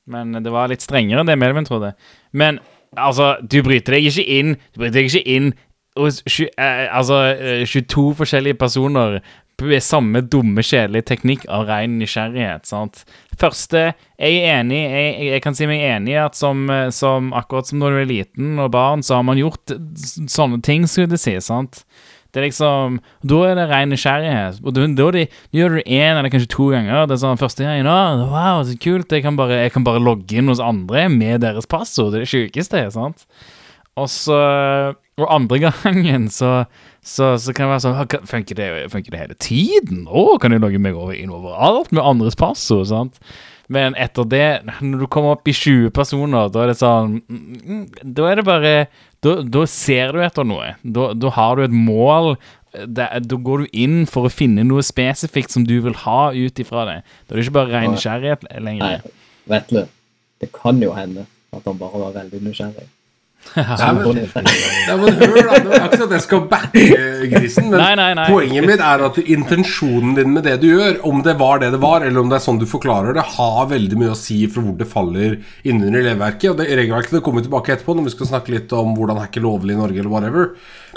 Men det var litt strengere enn det Melvin trodde. Men altså, du bryter deg ikke inn Du bryter deg ikke inn hos tju- eh, altså, eh, 22 forskjellige personer med samme dumme, kjedelige teknikk av ren nysgjerrighet. sant? Første Jeg er enig jeg, jeg kan si meg enig i at som, eh, som akkurat som når du er liten og barn, så har man gjort sånne ting, skulle det si. sant? Det er liksom Da er det ren nysgjerrighet. Og da, da de, gjør du én eller kanskje to ganger. Det er sånn første gangen å, Wow, så kult. Jeg kan, bare, jeg kan bare logge inn hos andre med deres passord. Det er det sjukeste. sant? Og så Og andre gangen så, så, så kan det være sånn Funker det, funker det hele tiden? Å, kan jeg logge meg over inn overalt med andres passord? sant? Men etter det, når du kommer opp i 20 personer, da er det sånn mm, mm, Da er det bare Da, da ser du etter noe. Da, da har du et mål. Da går du inn for å finne noe spesifikt som du vil ha ut ifra det. Da er det ikke bare ren nysgjerrighet lenger. Nei, vet Vetle, det kan jo hende At han bare var veldig nysgjerrig. Ja, men- Ja, men hør da, Det er ikke sånn at jeg skal backe grisen, men Nei, nei, nei. poenget mitt er at intensjonen din med det du gjør, om det var det det var, eller om det er sånn du forklarer det, har veldig mye å si for hvor det faller innunder regelverket. Og det regelverket det kommer vi tilbake etterpå når vi skal snakke litt om hvordan hacke lovlig i Norge, eller whatever.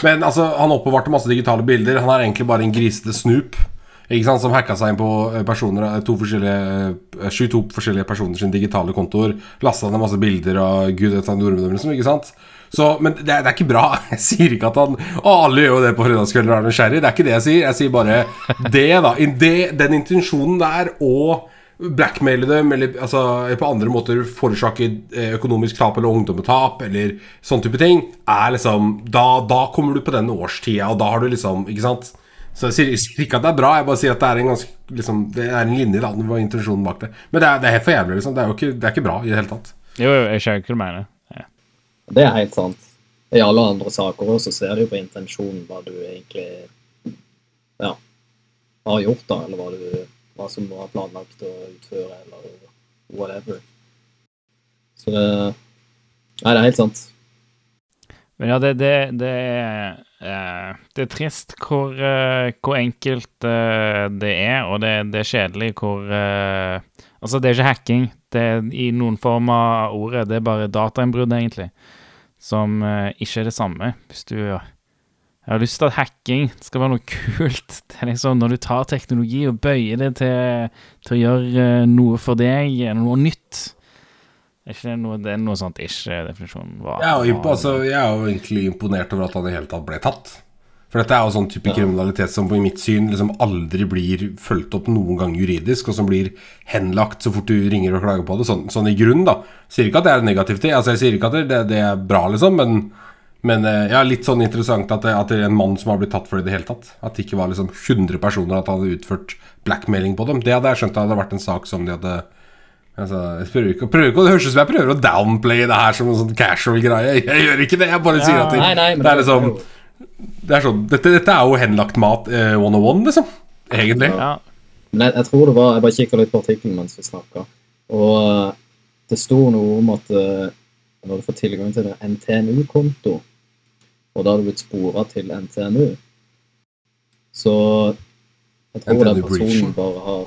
Men altså, han oppbevarte masse digitale bilder. Han er egentlig bare en grisete snoop. Ikke sant, Som hacka seg inn på eh, personer eh, to forskjellige, eh, 22 forskjellige personer sin digitale kontoer. Lasta ned masse bilder av gud vet nordmenn liksom, ikke sant? Så, men det er, det er ikke bra. Jeg sier ikke at han Å, alle gjør jo det på fredagskvelder og er nysgjerrig. Det er ikke det jeg sier. Jeg sier bare det, da. Det, den intensjonen der og blackmaile dem, eller altså, på andre måter forårsake eh, økonomisk tap eller ungdommetap, eller sånn type ting, er liksom da, da kommer du på den årstida, og da har du liksom Ikke sant? Så jeg sier, jeg sier ikke at det er bra, jeg bare sier at det er en ganske liksom, Det er en linje, da. Var intensjonen bak det. Men det er, det er helt for jævlig, liksom. Det er jo ikke, det er ikke bra i det hele tatt. Jo, jo, jeg skjønner hva du mener. Ja. Det er helt sant. I alle andre saker også ser du jo på intensjonen hva du egentlig ja, har gjort, da, eller hva, du, hva som var planlagt å utføre, eller whatever. Så det Nei, det er helt sant. Men ja, det, det, det, er, eh, det er trist hvor, uh, hvor enkelt uh, det er, og det, det er kjedelig hvor Altså, det er ikke hacking. Det er i noen form av ordet. Det er bare datainnbrudd, egentlig. Som ikke er det samme. Hvis du Jeg har lyst til at hacking skal være noe kult. Det er liksom når du tar teknologi og bøyer det til, til å gjøre noe for deg, noe nytt. Ikke det noe, det er noe sånt ish-definisjonen var? Jeg er, jo, altså, jeg er jo egentlig imponert over at han i hele tatt ble tatt. For dette er jo sånn type kriminalitet som på mitt syn liksom aldri blir fulgt opp noen gang juridisk, og som blir henlagt så fort du ringer og klager på det. Sånn, sånn i grunnen, da. Sier ikke at det er negativt, det. altså jeg sier ikke at det, det er bra, liksom, men, men eh, ja, litt sånn interessant at det, at det er en mann som har blitt tatt for det i det hele tatt. At det ikke var liksom 100 personer at han hadde utført blackmailing på dem. Det hadde jeg skjønt hadde vært en sak som de hadde Altså, jeg prøver ikke, prøver ikke, Det høres ut som jeg prøver å downplay det her som en sånn casual greie. Jeg gjør ikke det. Jeg bare sier at det, Nei, nei, det er liksom det er sånn, dette, dette er jo henlagt mat eh, 101, liksom. Egentlig. Ja, Men jeg, jeg tror det var Jeg bare kikka litt på artikkelen mens vi snakka, og eh, det sto noe om at eh, når du får tilgang til en NTNU-konto, og da har du blitt spora til NTNU, så jeg tror den NTNU personen bare har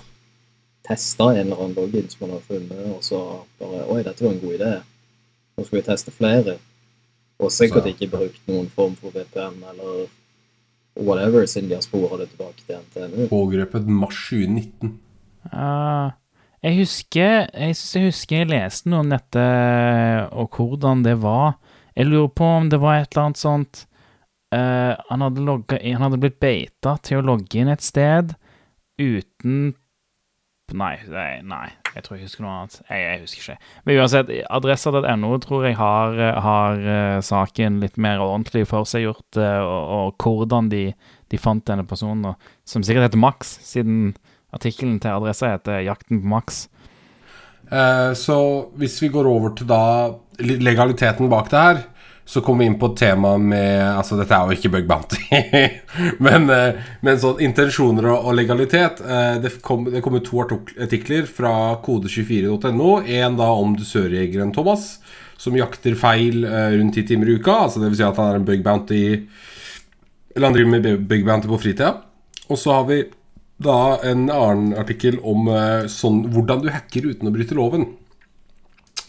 testa en eller annen login som man har funnet, og så bare Oi, dette var en god idé. Nå skal vi teste flere. Og sikkert ikke brukt noen form for VPN eller whatever, siden de har spora det tilbake til NTNU. Pågrepet mars 2019. Uh, jeg husker Jeg jeg husker jeg leste noe om dette, og hvordan det var. Jeg lurer på om det var et eller annet sånt uh, han, hadde logget, han hadde blitt beita til å logge inn et sted uten Nei, nei, jeg tror jeg husker noe annet. Jeg, jeg husker ikke. Men uansett, adresser.no tror jeg har, har eh, saken litt mer ordentlig for seg gjort, eh, og, og hvordan de, de fant denne personen, og, som sikkert heter Max, siden artikkelen til adressa heter 'Jakten på Max'. Eh, så hvis vi går over til da legaliteten bak det her, så kommer vi inn på et tema med Altså, dette er jo ikke bug bounty, men, eh, men sånn intensjoner og, legalitet. Eh, det, kom, det kommer to artikler fra kode24.no. En da om dusørjegeren Thomas, som jakter feil eh, rundt ti timer i uka. Altså vil si at han er en bug bounty Eller han driver med bug bounty på fritida. Og så har vi da en annen artikkel om sånn, hvordan du hacker uten å bryte loven.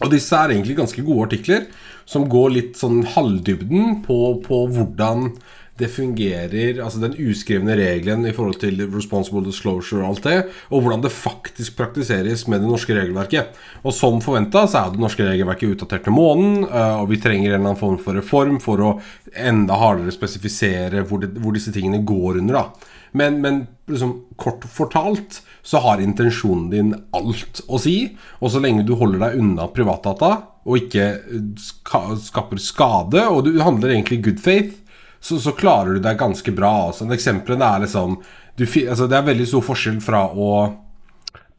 Og disse er egentlig ganske gode artikler, som går litt sånn halvdybden på, på hvordan det fungerer, altså den uskrevne regelen i forhold til responsible disclosure og alt det, og hvordan det faktisk praktiseres med det norske regelverket. Og som forventa så er det norske regelverket utdatert til måneden, eh, og vi trenger en eller annen form for reform for å enda hardere spesifisere hvor, det, hvor disse tingene går under. da. Men, men liksom, kort fortalt så har intensjonen din alt å si. Og så lenge du holder deg unna privatdata og ikke eh, ska, skaper skade, og du handler egentlig good faith, så, så klarer du deg ganske bra. Altså, eksemplene er liksom du, altså, Det er veldig stor forskjell fra å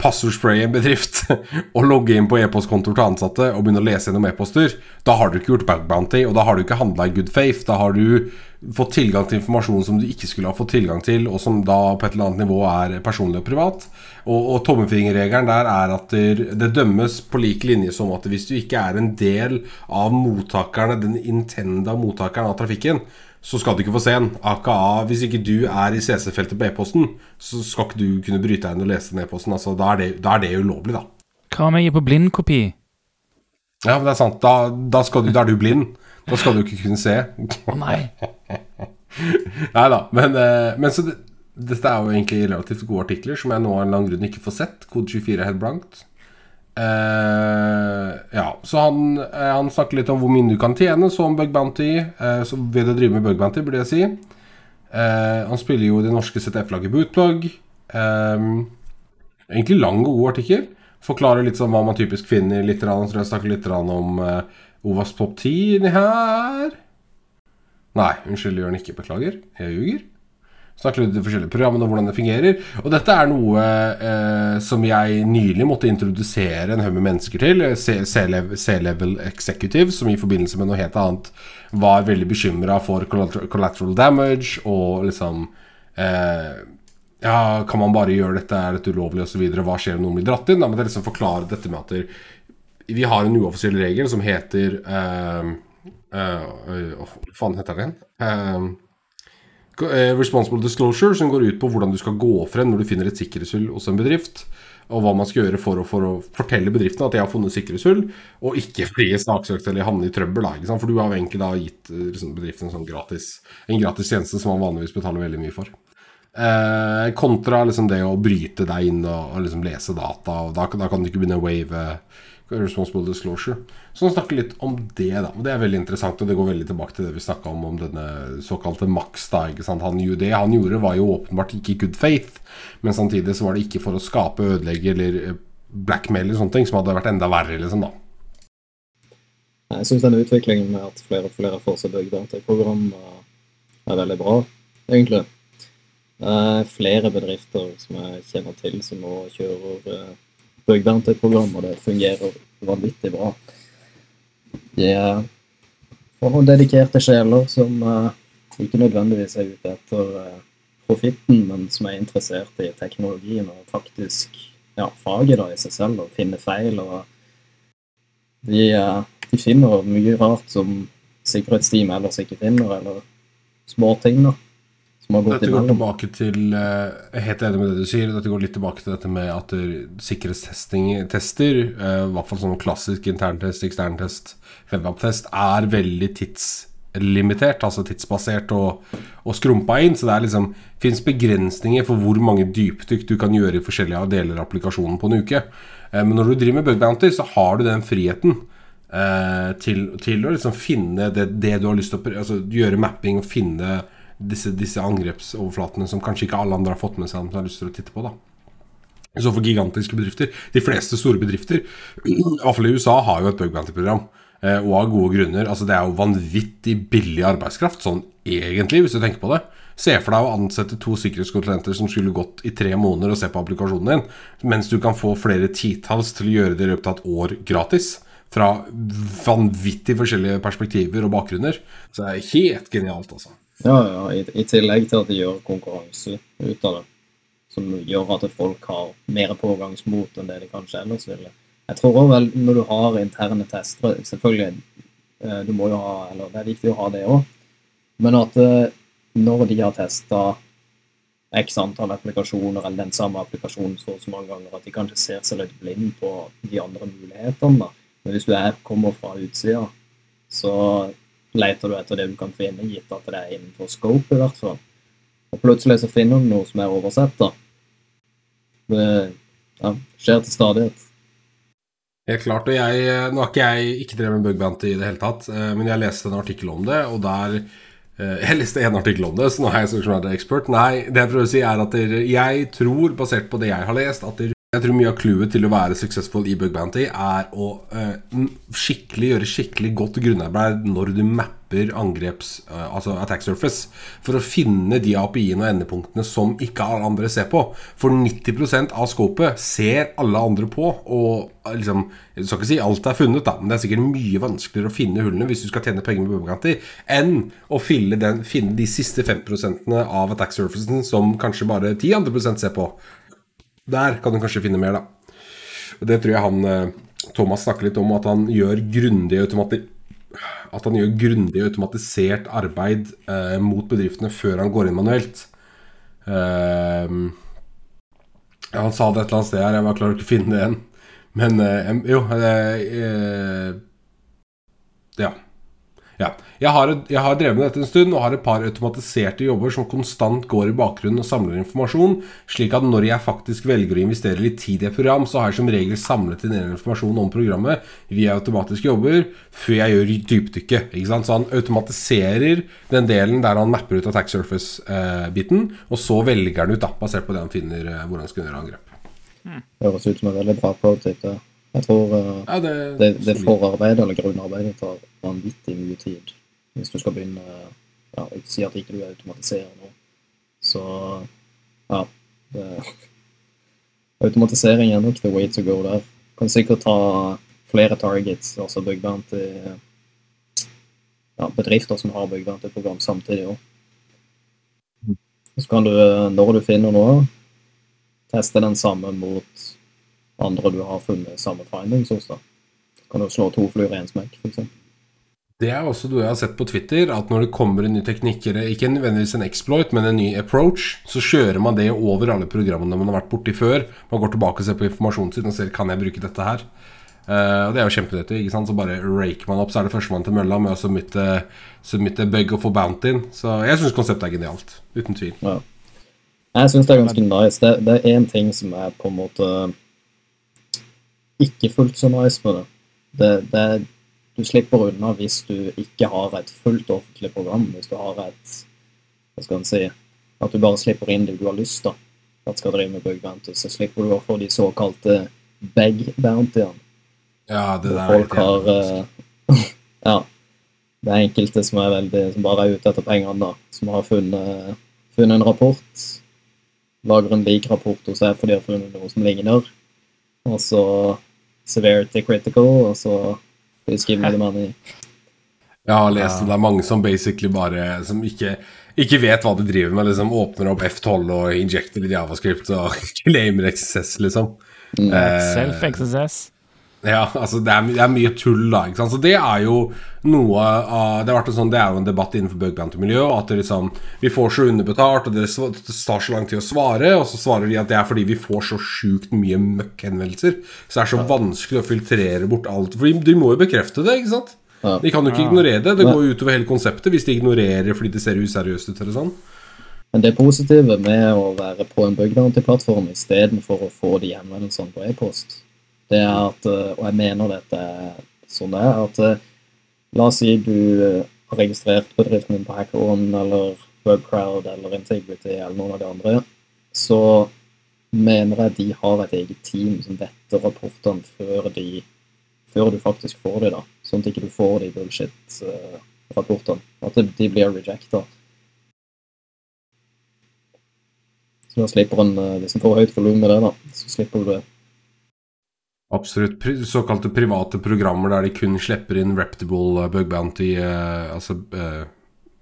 passordspraye en bedrift og logge inn på e-postkontoer til ansatte og begynne å lese gjennom e-poster. Da har du ikke gjort bug bounty, og da har du ikke handla i good faith. Da har du fått tilgang til informasjon som du ikke skulle ha fått tilgang til, og som da på et eller annet nivå er personlig og privat. Og, og tommefingerregelen der er at det dømmes på lik linje som at hvis du ikke er en del av mottakerne, den intenda mottakeren av trafikken, så skal du ikke få se den. AKA, hvis ikke du er i CC-feltet på e-posten, så skal ikke du kunne bryte deg inn og lese den e-posten. Altså, da, er det, da er det ulovlig, da. Hva om jeg er på blindkopi? Ja, men det er sant. Da, da, skal du, da er du blind. Da skal du ikke kunne se. Å nei. Nei da. Men, eh, men så det, dette er jo egentlig relativt gode artikler som jeg nå av en eller annen grunn ikke får sett. Kode 24 er helt blankt. Eh, ja, så han, uh, han snakker litt om hvor mye du kan tjene som bug bounty Uh, så ved å drive med bug bounty, burde jeg si. Han spiller jo det norske ZF-laget Bootplug. Egentlig lang og god artikkel. Forklarer litt sånn hva man typisk finner. Litt, rann, tror jeg snakker litt rann om uh, Ovas Pop 10 inni her. Nei, unnskyld, gjør den ikke. Beklager. Jeg ljuger. Snakker litt om de forskjellige programmene og hvordan det fungerer. Og dette er noe eh, som jeg nylig måtte introdusere en haug med mennesker til. C-level executive, som i forbindelse med noe helt annet var veldig bekymra for collateral damage og liksom eh, ja, kan man bare gjøre dette, er dette ulovlig osv., hva skjer om noen blir dratt inn? Da må jeg liksom forklare dette med at vi har en uoffisiell regel som heter uh, uh, Hva faen heter den? Uh, responsible disclosure, som går ut på hvordan du skal gå frem når du finner et sikkerhetshull hos en bedrift. Og hva man skal gjøre for å, for å fortelle bedriften at de har funnet sikkerhetshull, og ikke bli saksøkt eller havne i trøbbel. Da, For du har egentlig da gitt liksom, bedriften en, sånn gratis, en gratis tjeneste som man vanligvis betaler veldig mye for. Eh, kontra liksom det å bryte deg inn og, og liksom lese data. Og da, da, kan du ikke begynne å wave responsible disclosure. Så han snakker litt om det, da. Og det er veldig interessant, og det går veldig tilbake til det vi snakka om om denne såkalte Max. da, ikke sant? Han, det han gjorde, var jo åpenbart ikke good faith, men samtidig så var det ikke for å skape, ødelegge eller eh, blackmail eller sånne ting, som hadde vært enda verre, liksom, da. Jeg syns denne utviklingen med at flere og flere får seg bygd bugdata-program, er veldig bra, egentlig. Det er flere bedrifter som jeg kjenner til som nå kjører uh, bugdata-program, og det fungerer vanvittig bra. De får noen dedikerte sjeler som uh, ikke nødvendigvis er ute etter uh, profitten, men som er interessert i teknologien og faktisk ja, faget da i seg selv, og finner feil. og de, de finner mye rart som sikkerhetsteam ellers ikke finner, eller småting. da. Dette går tilbake til Jeg er helt enig med det du sier. Dette går litt tilbake til dette med at sikkerhetstester, eh, i hvert fall sånn klassisk interntest, eksterntest, webapp-test, er veldig tidslimitert, altså tidsbasert og, og skrumpa inn. Så det er liksom fins begrensninger for hvor mange dypdykk du kan gjøre i forskjellige deler av applikasjonen på en uke. Eh, Men når du driver med bug bounty, så har du den friheten. eh, Til, til å liksom finne det, det du har lyst til å Altså gjøre mapping og finne disse, disse angrepsoverflatene som kanskje ikke alle andre har fått med seg, De har lyst til å titte på. da så for gigantiske bedrifter De fleste store bedrifter, i hvert fall i USA, har jo et bug bounty-program. eh, Og av gode grunner. Altså Det er jo vanvittig billig arbeidskraft, sånn egentlig, hvis du tenker på det. Se for deg å ansette to sikkerhetskonsulenter som skulle gått i tre måneder og se på applikasjonen din, mens du kan få flere titalls til å gjøre det i løpet av et år gratis. Fra vanvittig forskjellige perspektiver og bakgrunner. Så det er helt genialt, altså. Ja, ja, i, i tillegg til at de gjør konkurranse ut av det. Som gjør at folk har mer pågangsmot enn det de kanskje ellers ville. Jeg tror også vel når du har interne tester Selvfølgelig, eh, du må jo ha Eller det er viktig å ha det òg. Men at eh, når de har testa x antall applikasjoner eller den samme applikasjonen så så mange ganger, at de kanskje ser seg litt blind på de andre mulighetene. da. Men hvis du er, kommer fra utsida, så leter du etter det du kan finne, gitt at det er innenfor scope, i hvert fall. Og plutselig så finner du noe som er oversett, da. Det ja, skjer til stadighet. Helt klart. og jeg, Nå har ikke jeg ikke drevet med bug i det hele tatt, eh, men jeg leste en artikkel om det, og der eh, Jeg leste en artikkel om det, så nå er jeg sånn expert. Nei, det jeg prøver å si, er at jeg tror, basert på det jeg har lest, at jeg tror mye av clouet til å være successful i bug bounty er å uh, skikkelig gjøre skikkelig godt grunnarbeid når du mapper angreps... uh, altså attack surface. For å finne de API-ene og endepunktene som ikke alle andre ser på. For 90% av skopet ser alle andre på. Og eh, liksom Du skal ikke si alt er funnet, da, men det er sikkert mye vanskeligere å finne hullene hvis du skal tjene penger med Bug Bounty, enn å den, finne de siste 5% av attack surfacen som kanskje bare 10 andre prosent ser på. Der kan du kanskje finne mer, da. Og Det tror jeg han eh, Thomas snakker litt om, at han gjør grundig automati at han gjør grundig automatisert arbeid eh, mot bedriftene før han går inn manuelt. Eh, han sa det et eller annet sted her, jeg bare klarer ikke å finne det igjen. Men eh, jo eh, eh, Ja. ja. Jeg, har, jeg har drevet med dette en stund og har et par automatiserte jobber som konstant går i bakgrunnen og samler informasjon, slik at når jeg faktisk velger å investere litt tid i et program, så har jeg som regel samlet inn informasjon om programmet via automatiske jobber før jeg gjør dypdykket. Ikke sant? Så han automatiserer den delen der han mapper ut attack surface-biten, og så velger han ut, da, basert på det han finner eh, hvor han skal gjøre angrep. Høres ut som en veldig bra pro-tip. Jeg tror uh, Ja, det, det, det forarbeidet eller grunnarbeidet tar vanvittig mye tid hvis du skal begynne ja, Jeg si at ikke du automatiserer nå. Så ja det, Automatisering er nok the way to go der. Kan sikkert ta flere targets, altså byggvern til ja, bedrifter som har byggvern til program samtidig òg. Så kan du, når du finner noe, teste den samme mot andre du har funnet samme findings hos. da. Kan du slå to fluer i en smekk, f.eks. Det er også noe jeg har sett på Twitter, at når det kommer en ny teknikk, ikke nødvendigvis en exploit, men en ny approach, så kjører man det over alle programmene man har vært borti før. Man går tilbake og ser på informasjonen sin og ser kan jeg bruke dette her. Uh, og Det er jo kjempenyttig. ikke sant? Så bare raker man opp, så er det førstemann til mølla med å submitte, submitte bug og få bounty-en. Så jeg syns konseptet er genialt. Uten tvil. Ja. Jeg syns det er ganske nice. Det, det er én ting som er på en måte ikke fullt så nice med det. det, det du slipper unna hvis du ikke har et fullt offentlig program. Hvis du har et Hva skal en si At du bare slipper inn det du har lyst til at skal drive med bug bounty. Så slipper du å få de såkalte bag bountyene. Ja, det der er folk har eh, Ja. Det er enkelte som er veldig Som bare er ute etter pengene, da. Som har funnet, funnet en rapport. Lager en lik rapport hos deg fordi de har funnet noe som ligner. Og så severity critical, og så please give me the money. Jeg har lest det. Det er mange som basically bare Som ikke, ikke vet hva de driver med. Liksom Åpner opp F12 og injecter litt javascript og claimer XSS, liksom. Eh, Self-XSS. Ja, altså det er, det er mye tull, da. ikke sant? Så det er jo noe av Det har vært sånn, det er jo en debatt innenfor bug bounty-miljøet. At det liksom, vi får så underbetalt, og det tar så lang tid å svare. Og så svarer de at det er fordi vi får så sjukt mye møkkhenvendelser. Så det er så vanskelig å filtrere bort alt. For de, de må jo bekrefte det, ikke sant? Ja. De kan jo ikke ignorere det. Det går jo utover hele konseptet hvis de ignorerer fordi det ser useriøst ut. eller sånn Men det positive med å være på en bug bounty-plattform istedenfor å få de henvendelsene på e-post, det er at eh, Og jeg mener dette sånn det er. at eh, La oss si du eh, har registrert bedriften din på HackerOn eller Bugcrowd eller Integrity eller noen av de andre. Så mener jeg de har et eget team som vetter rapportene før, de, før du faktisk får de da. Sånn at ikke du får de bullshit-rapportene. at de, blir rejecta. Så da slipper en, Hvis en får høyt volum med det, da, så slipper du det. Absolutt. Såkalte private programmer der de kun slipper inn reputable eh, bug bounty eh, Altså eh,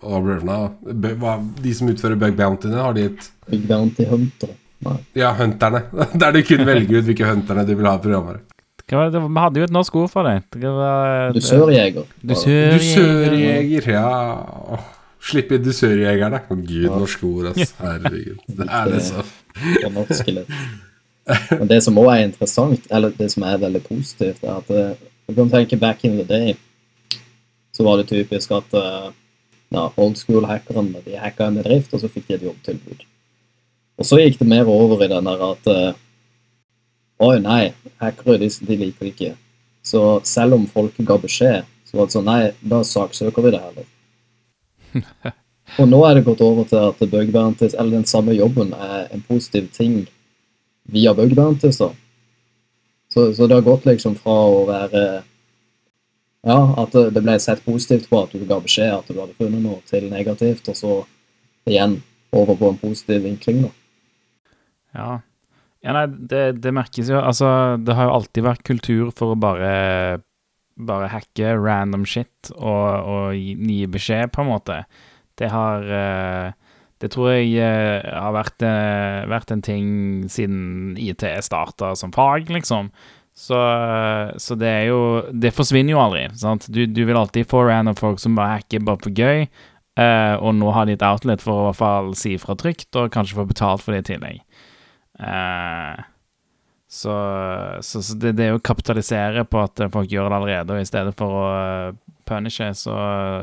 hva- De som utfører bug bountyene, har de et Bug Bounty Hunter. Nei. Ja, hunterne. Der de kun velger ut hvilke hunterne de vil ha i programmet. Vi hadde jo et norsk ord for det. det var, Dusørjeger. Dusør- Dusørjeger, ja. Slipp inn dusørjegerne. Å gud, norske ord, altså. Herregud. Det er det Men det som òg er interessant, eller det som er veldig positivt, er at eh, du kan tenke back in the day, så var det typisk at eh, ja, old school-hackerne de hacka en bedrift, og så fikk de et jobbtilbud. Og så gikk det mer over i den der at Å Oi, nei, hackere de, de liker det ikke. Så selv om folk ga beskjed, så var det sånn Nei, da saksøker vi det heller. Og nå er det gått over til at eller den samme jobben, er en positiv ting via bug bounties. da. Så, så det har gått liksom fra å være Ja, at det ble sett positivt på at du ga beskjed at du hadde funnet noe, til negativt, og så igjen over på en positiv vinkling, da. Ja. ja nei, det, det merkes jo. Altså, det har jo alltid vært kultur for å bare bare hacke random shit og, og gi, gi beskjed, på en måte. Det har eh, Det tror jeg eh, har vært, eh, vært en ting siden IT starta som fag, liksom. Så, så det er jo Det forsvinner jo aldri. sant? Du, du vil alltid få random folk som bare hacker bare for gøy, uh, og nå har de et outlet for å i hvert fall si fra trygt, og kanskje få betalt for det i tillegg. Uh, så, så, så det, det er jo å kapitalisere på at folk gjør det allerede, og i stedet for å punishe, så,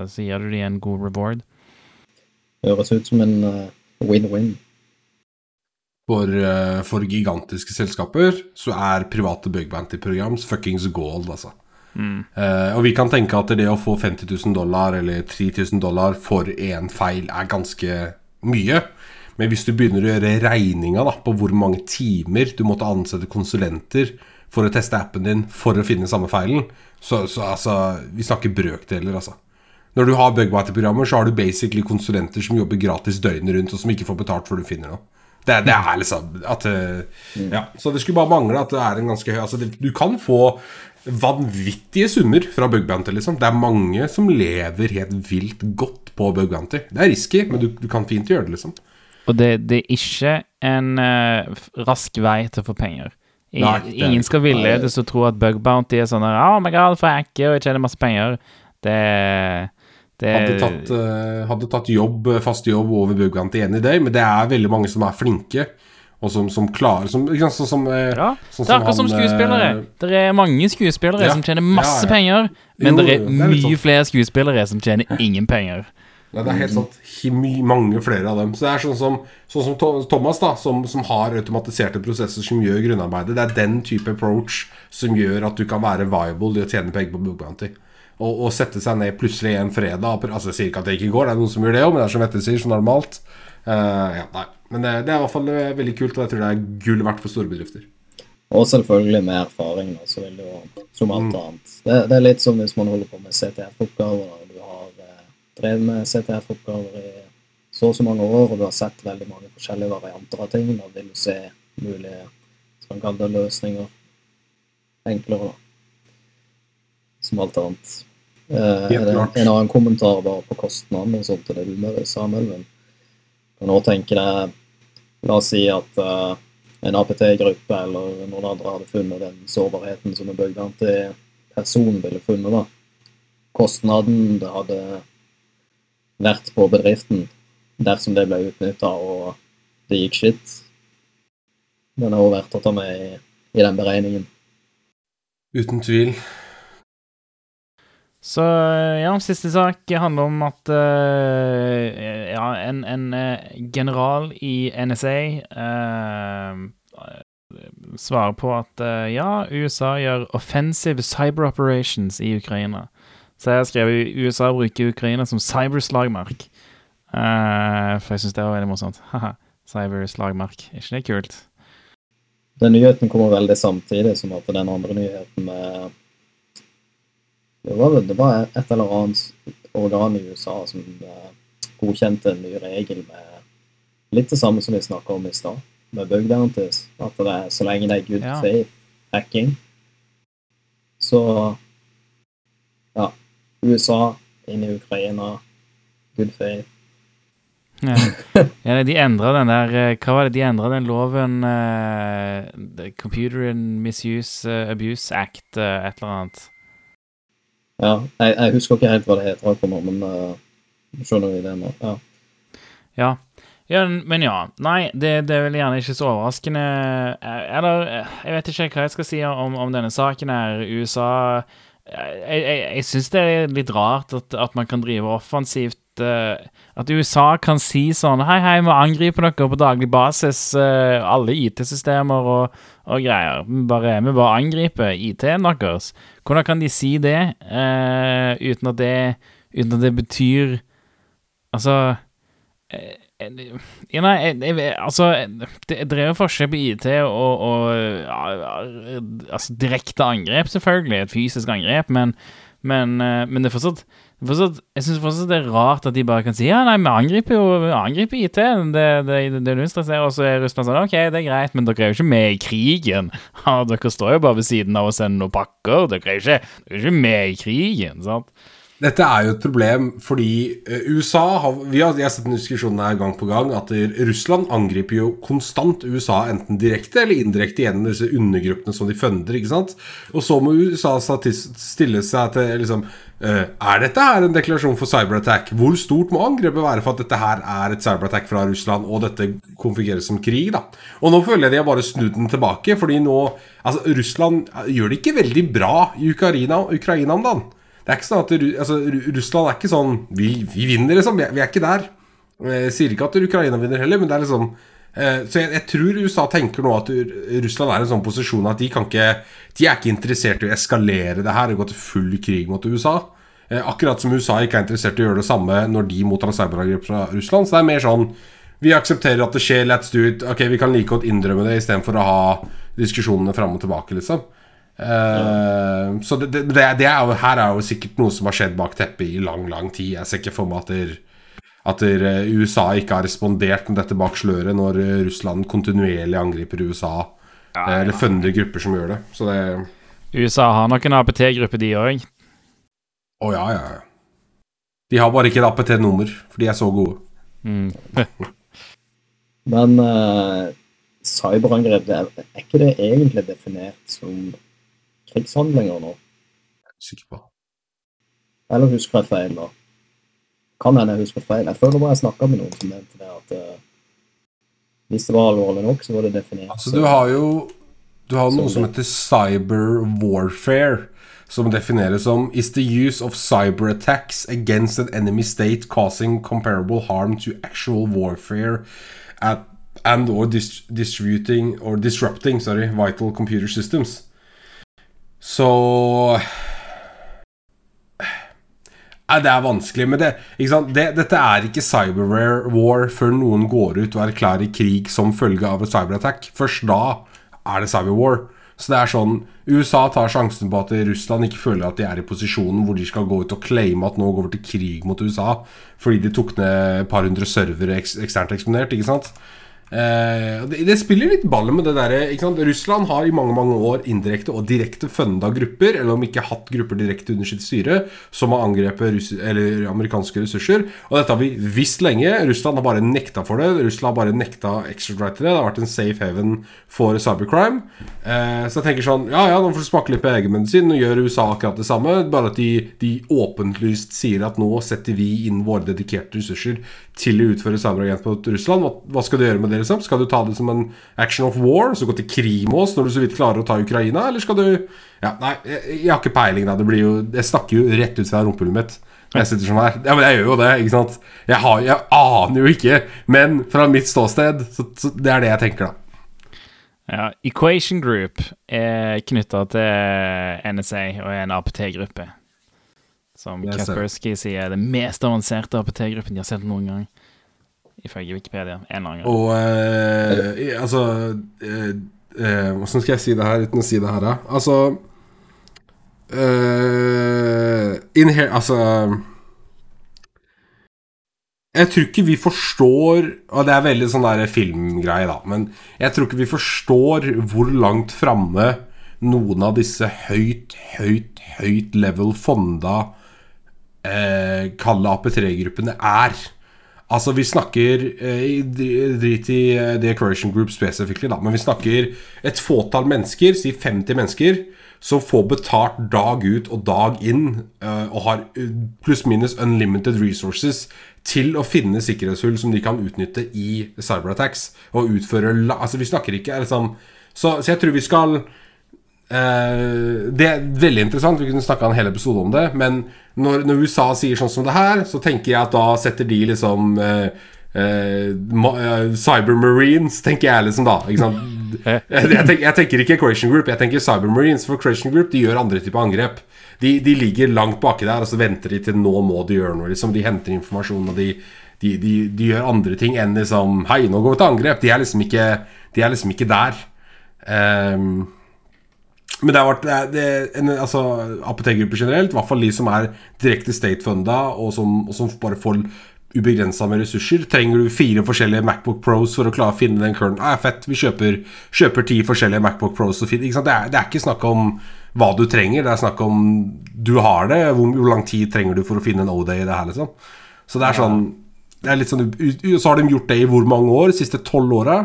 så gir du dem en god reward. Høres ut som en eh, win-win. For, eh, for gigantiske selskaper så er private bug bounty-programs fuckings gold, altså. Mm. Uh, og vi kan tenke at det å få 50 000 dollar eller 3000 dollar for én feil er ganske mye. Men hvis du begynner å gjøre regninga da, på hvor mange timer du måtte ansette konsulenter for å teste appen din for å finne samme feilen, så, så altså Vi snakker brøkdeler, altså. Når du har bugbounty-programmer, så har du basically konsulenter som jobber gratis døgnet rundt, og som ikke får betalt før du finner noe. Det, det er liksom at, eh, ja. Så det skulle bare mangle at det er en ganske høy altså det, Du kan få vanvittige summer fra bugbounty, liksom. Det er mange som lever helt vilt godt på bugbounty. Det er risky, men du, du kan fint gjøre det, liksom. Og det, det er ikke en uh, rask vei til å få penger. I, Nei, det er ingen det. skal villedes og tro at bug bounty er sånn her, Oh my god, for jeg hacker og jeg tjener masse penger. Det, det Hadde tatt, eh, hadde tatt jobb, fast jobb over Bugant igjen i day, men det er veldig mange som er flinke, og som, som klarer som, sant, så, som eh, Ja, sånn det er akkurat som han, skuespillere. eh, Det er mange skuespillere Ja. som tjener masse ja. penger, men Jo, det er det er mye sånn. flere skuespillere som tjener ingen penger. Nei, det er helt sant. Himi, Mange flere av dem. Så det er sånn som, sånn som Thomas, da, som, som har automatiserte prosesser som gjør grunnarbeidet. Det er den type approach som gjør at du kan være viable i å tjene penger på Book Bounty. Og sette seg ned plutselig en fredag Altså Jeg sier ikke at det ikke går, det er noen som gjør det òg, men det er som Vette sier, så normalt. Uh, ja, nei. Men det, det er i hvert fall eh, veldig kult, og jeg tror det er gull verdt for store bedrifter. Og selvfølgelig med erfaring, så vil du som alt annet. Det, det er litt som hvis man holder på med CTF-oppgaver. og Du har eh, drevet med CTF-oppgaver i så og så mange år, og du har sett veldig mange forskjellige varianter av ting. Da vil du se mulige skal man kalle det løsninger enklere, da. Som alt annet. Eh, klart. en annen kommentar bare på kostnaden og sånt til det du med- sa, men nå tenker jeg La oss si at uh, en APT-gruppe eller noen andre hadde funnet den sårbarheten som en bugbounty personen ville funnet. da. Kostnaden det hadde vært på bedriften dersom det ble utnytta og det gikk skitt. Den er også verdt å ta med i, i den beregningen. Uten tvil. Så ja, siste sak handler om at uh, ja, en, en eh, general i NSA uh, svarer på at uh, ja, USA gjør offensive cyber operations i Ukraina. Så jeg har skrevet USA bruker Ukraina som cyberslagmark. Eh, for jeg syns det var veldig morsomt. Cyberslagmark. Er ikke det kult? Den nyheten kommer veldig samtidig som at den andre nyheten med Det var, det var et eller annet organ i USA som eh, godkjente en ny regel med litt det samme som vi snakka om i stad, med bug bounties. At det er, så lenge det er good Ja. faith hacking, så Ja. USA inn i Ukraina, good faith. Ja, ja de endra den der eh, Hva var det de endra den loven uh, Computer and Misuse Abuse Act, uh, et eller annet. Ja, jeg, jeg husker ikke helt hva det heter akkurat nå, men uh, skjønner vi det nå. Ja. Ja. ja, men ja. Nei, det, det er vel gjerne ikke så overraskende eh, Eller, eh, jeg vet ikke hva jeg skal si om, om denne saken her. USA Jeg, jeg, jeg syns det er litt rart at, at man kan drive offensivt eh, At USA kan si sånn Hei, hei, vi angriper dere på daglig basis. eh, alle IT-systemer og, og greier. Vi bare, vi bare angriper IT-en deres. Hvordan kan de si det uh, uten at det Uten at det betyr Altså ja, nei, jeg, jeg, altså Det er jo forskjell på IT og, og ja, altså direkte angrep, selvfølgelig, et fysisk angrep, men, Men, men det er fortsatt, fortsatt Jeg syns fortsatt det er rart at de bare kan si ja, nei, vi angriper jo vi angriper IT. Det, det, det, det er interesserer, og så er Russland sånn OK, det er greit, men dere er jo ikke med i krigen. Dere står jo bare ved siden av og sender noen pakker. Dere er jo ikke, ikke med i krigen, sant? Dette er jo et problem fordi eh, USA har, Vi har, har sett en diskusjon her gang på gang at eh, Russland angriper jo konstant USA enten direkte eller indirekte gjennom disse undergruppene som de funder. ikke sant? Og så må USA stille seg til liksom eh, Er dette her en deklarasjon for cyberattack? Hvor stort må angrepet være for at dette her er et cyberattack fra Russland, og dette konfigureres som krig? da? Og nå føler jeg de har bare snudd den tilbake, fordi nå altså Russland gjør det ikke veldig bra i Ukraina, Ukraina om dagen. Det er ikke sånn at altså, Russland er ikke sånn Vi, vi vinner, liksom. Vi vi er ikke der. Jeg sier ikke at Ukraina vinner heller, men det er liksom eh, Så jeg, jeg tror USA tenker nå at Russland er i en sånn posisjon at de kan ikke De er ikke interessert i å eskalere det her og gå til full krig mot USA. Eh, akkurat som USA ikke er interessert i å gjøre det samme når de mottar cyberangrep fra Russland. Så det er mer sånn Vi aksepterer at det skjer, let's do it. Ok, vi kan like godt innrømme det istedenfor å ha diskusjonene fram og tilbake, liksom. Eh, så det, det, det er- jo, her er jo sikkert noe som har skjedd bak teppet i lang, lang tid. Jeg ser ikke for meg at, der, at der, eh, USA ikke har respondert med dette bak sløret når eh, Russland kontinuerlig angriper USA. eh, Eller funder grupper som gjør det. Så det USA har nok en APT-gruppe, de òg. Å ja, ja, ja. De har bare ikke et APT-nummer, for de er så gode. Mm. Men uh, cyberangrep, er, er ikke det egentlig definert som krigshandlinger nå? Sikker på. Eller husker jeg feil nå? Kan hende jeg husker feil. Jeg føler bare jeg snakka med noen som mente det at uh, hvis det var alvorlig nok, så var det definert Altså, du har jo Du har noe Som som heter cyber warfare, som defineres som is the use of cyber attacks against an enemy state causing comparable harm to actual warfare at, and or dis distributing or disrupting sorry, vital computer systems. Så Nei, det er vanskelig, men det? Det, dette er ikke cyberware war før noen går ut og erklærer krig som følge av et cyberattack. Først da er det cyberwar. Så det er sånn USA tar sjansen på at Russland ikke føler at de er i posisjonen hvor de skal gå ut og claime at nå går vi til krig mot USA fordi de tok ned et par hundre servere eksternt eksponert, ikke sant? Eh, det, det spiller litt ball med det derre? Russland har i mange mange år indirekte og direkte funda grupper, eller om ikke hatt grupper direkte under sitt styre, som har angrepet russ amerikanske ressurser. Og dette har vi visst lenge. Russland har bare nekta for det. Russland har bare nekta extratrite det. Det har vært en safe haven for cybercrime. Eh, så jeg tenker sånn Ja, ja, nå får du smake litt på egenmedisin. Nå gjør USA akkurat det samme, bare at de, de åpenlyst sier at nå setter vi inn våre dedikerte ressurser til å utføre cyberagent mot Russland. Hva, hva skal du gjøre med det? Liksom? Skal du ta det som en action of war, så gå til krig med oss når du så vidt klarer å ta Ukraina, eller skal du Ja, nei, jeg, jeg har ikke peiling, da. Det blir jo Jeg snakker jo rett ut fra rumpehullet mitt. Jeg sitter sånn her. Ja, men jeg gjør jo det, ikke sant? Jeg, har, jeg aner jo ikke. Men fra mitt ståsted, så, så det er det jeg tenker, da. Ja, Equation Group er knytta til NSA og er en APT-gruppe. Som. Kaspersky sier er den mest avanserte APT-gruppen de har sett noen gang. Ifølge Wikipedia. En eller annen gang. Og eh, altså eh, eh, Hvordan skal jeg si det her uten å si det her, da? Altså in here, Altså Jeg tror ikke vi forstår Og det er veldig sånn der filmgreie, da. Men jeg tror ikke vi forstår hvor langt framme noen av disse høyt, høyt, høyt level fonda eh, Kalle AP3-gruppene er. Altså, vi snakker eh, Drit i eh, The Accuration Group spesifikt, da. Men vi snakker et fåtall mennesker, si 50 mennesker, som får betalt dag ut og dag inn, eh, og har pluss-minus unlimited resources til å finne sikkerhetshull som de kan utnytte i cyberattacks. Og utføre Altså, vi snakker ikke liksom så, så jeg tror vi skal det er veldig interessant, vi kunne snakka en hel episode om det. Men når, når USA sier sånn som det her, så tenker jeg at da setter de liksom eh, eh, eh, Cybermarines, tenker jeg liksom da. Jeg, tenker, jeg tenker ikke Creation Group, jeg tenker Cybermarines. For Creation Group de gjør andre typer angrep. De, de ligger langt baki der, og så venter de til nå må de gjøre noe. Liksom. De henter informasjon, og de, de, de, gjør andre ting enn liksom Hei, nå går vi til angrep. De er liksom ikke, de er liksom ikke der. Ehm, Men det har vært det, er en, altså, Apotekgrupper generelt, i hvert fall de som er direkte state-funda, og som, og som bare får ubegrensa med ressurser. Trenger du fire forskjellige Macbook Pros for å klare å finne den curlen? Ah, fett, vi kjøper, kjøper ti forskjellige Macbook Pros. Det, er, det er ikke snakk om hva du trenger, det er snakk om du har det. Hvor, hvor lang tid trenger du for å finne en O-day i det her, liksom? Så det er sånn det er sånn, Så har de gjort det i hvor mange år? De siste tolv åra?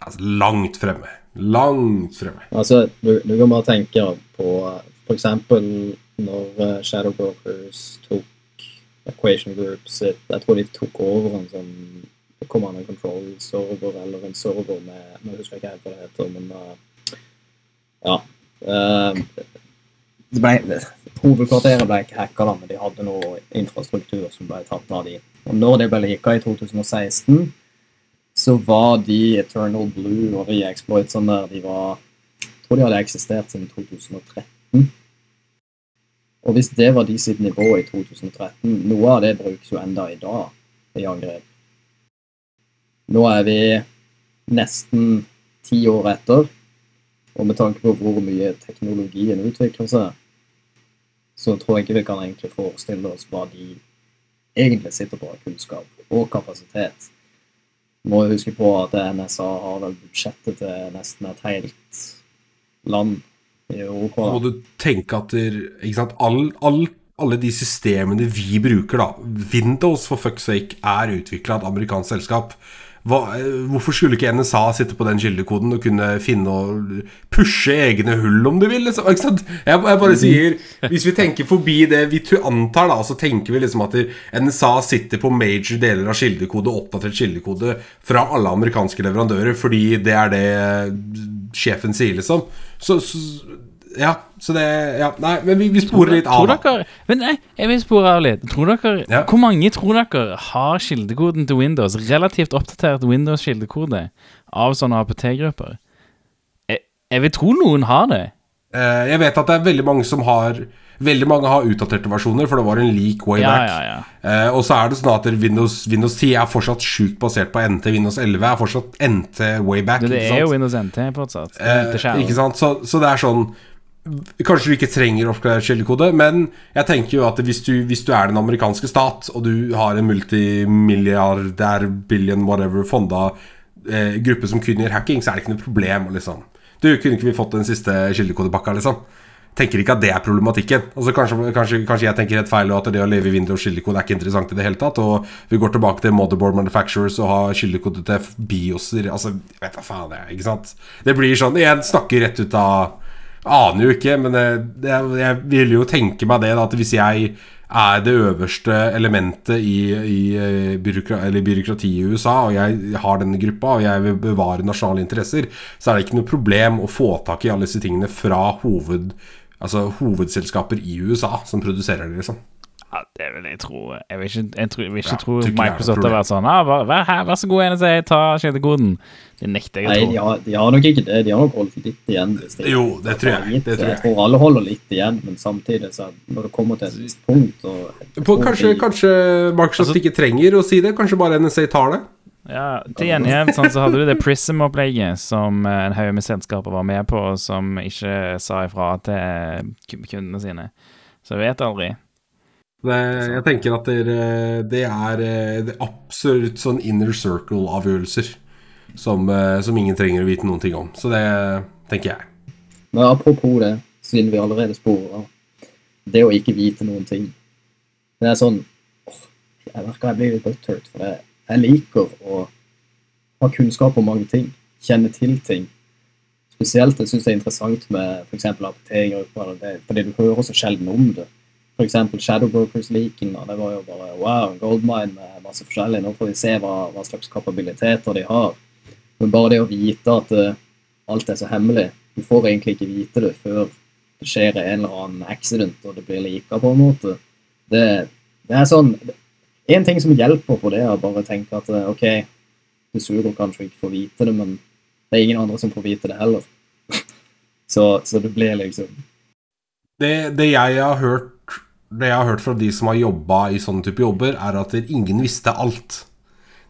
Altså, langt fremme. Langt fremme. Altså, du, du kan bare tenke på f.eks. når eh, Shadow Brokers tok Equation Group sitt Jeg tror de tok over en sånn Command and Control-server eller en server med Nå husker ikke hva det heter, men eh, Ja. Uh, det ble, hovedkvarteret ble ikke hacka, da, men de hadde noe infrastruktur som ble tatt av de. Og når det ble lika i 2016, så var de Eternal Blue og de exploitsene der, de var Jeg tror de hadde eksistert siden 2013. Og hvis det var de sitt nivå i 2013, noe av det brukes jo enda i dag i angrep. Nå er vi nesten ti år etter, og med tanke på hvor mye teknologien utvikler seg, så tror jeg ikke vi kan egentlig forestille oss hva de egentlig sitter på av kunnskap og kapasitet. Må huske på at NSA har vel budsjettet til nesten et helt land i Europa. må du tenke at all, all, alle de systemene vi bruker, da Windows for fuck's sake er utvikla av et amerikansk selskap. Hva, hvorfor skulle ikke NSA sitte på den kildekoden og kunne finne og pushe egne hull, om du vil? Liksom? Ikke sant? Jeg, jeg bare sier Hvis vi tenker forbi det vi antar, da, så tenker vi liksom at NSA sitter på major deler av kildekode, oppdatert kildekode fra alle amerikanske leverandører, fordi det er det sjefen sier, liksom. Så, så Ja, så det Ja, nei, men vi, vi sporer litt av. Tror dere Men nei, jeg vil spore av litt. Tror dere Ja. Hvor mange tror dere har kildekoden til Windows, relativt oppdatert Windows-kildekode, av sånne APT-grupper? Jeg, jeg vil tro noen har det. Eh, Jeg vet at det er veldig mange som har Veldig mange har utdaterte versjoner, for det var en leak way back. ja, ja. Eh, og så er det sånn at Windows, Windows 10 er fortsatt sjukt basert på NT. Windows 11 er fortsatt NT way back. Det, det er jo? Windows NT fortsatt. Eh, ikke ikke sant? Så, så det er sånn Kanskje du ikke trenger oppgradert kildekode, men jeg tenker jo at hvis du, hvis du er den amerikanske stat, og du har en multimilliardær, billion, whatever, fonda eh, gruppe som kun gjør hacking, så er det ikke noe problem. Liksom. Du, kunne ikke vi fått den siste kildekodepakka, liksom? Tenker ikke at det er problematikken. Altså Kanskje, kanskje, kanskje jeg tenker helt feil, og at det å leve i Windows kildekode er ikke interessant i det hele tatt. Og vi går tilbake til motherboard manufacturers og har kildekode til bioser. Altså, jeg vet da faen, jeg, ikke sant? Det blir sånn Jeg snakker rett ut av Aner jo ikke, men jeg, jeg vil jo tenke meg det, da, at hvis jeg er det øverste elementet i, i eh, byråkra byråkratiet i USA, og jeg har denne gruppa, og jeg vil bevare nasjonale interesser, så er det ikke noe problem å få tak i alle disse tingene fra hoved, altså, hovedselskaper i USA som produserer det, liksom. Ja, det vil jeg tro. Jeg vil ikke, jeg tror, jeg vil ikke Ja, tro det Microsoft har vært sånn ah, vær, vær, her, vær så god, NSA, ta kildekoden. Det nekter jeg Nei, å de tro. har, de har nok ikke det. De har nok holdt litt igjen. Hvis de, Jo, det tror jeg. Det tror jeg. jeg tror alle holder litt igjen, men samtidig, så når det kommer til et visst punkt og På, kanskje, de- kanskje Microsoft Altså- ikke trenger å si det, kanskje bare NSA tar det? Ja, til gjengjeld sånn, så hadde du det Prism-opplegget som eh, en haug med selskaper var med på, og som ikke sa ifra til eh, kundene sine. Så jeg vet aldri. Det, jeg tenker at det, det er eh, det absolutt sånn inner circle-avgjørelser som, eh, som ingen trenger å vite noen ting om. Så det tenker jeg. Men apropos det, siden vi allerede sporer det å ikke vite noen ting. Det er sånn åh, Jeg merker jeg blir litt butthurt, for jeg, jeg liker å ha kunnskap om mange ting. Kjenne til ting. Spesielt jeg syns er interessant med f.eks. APT-grupper, fordi du hører så sjelden om det. F.eks. Shadowbrokers-leaken. Det var jo bare wow, goldmine med masse forskjellig. Nå får vi se hva, hva slags kapabiliteter de har. Men bare det å vite at uh, alt er så hemmelig Du får egentlig ikke vite det før det skjer en eller annen accident og det blir lika, på en måte. Det, det er sånn En ting som hjelper på det, er å bare tenke at eh, OK, du suger kanskje ikke får vite det, men det er ingen andre som får vite det heller. så, så det blir liksom Det, det jeg har hørt Det jeg har hørt fra de som har jobba i sånne type jobber, er at ingen visste alt.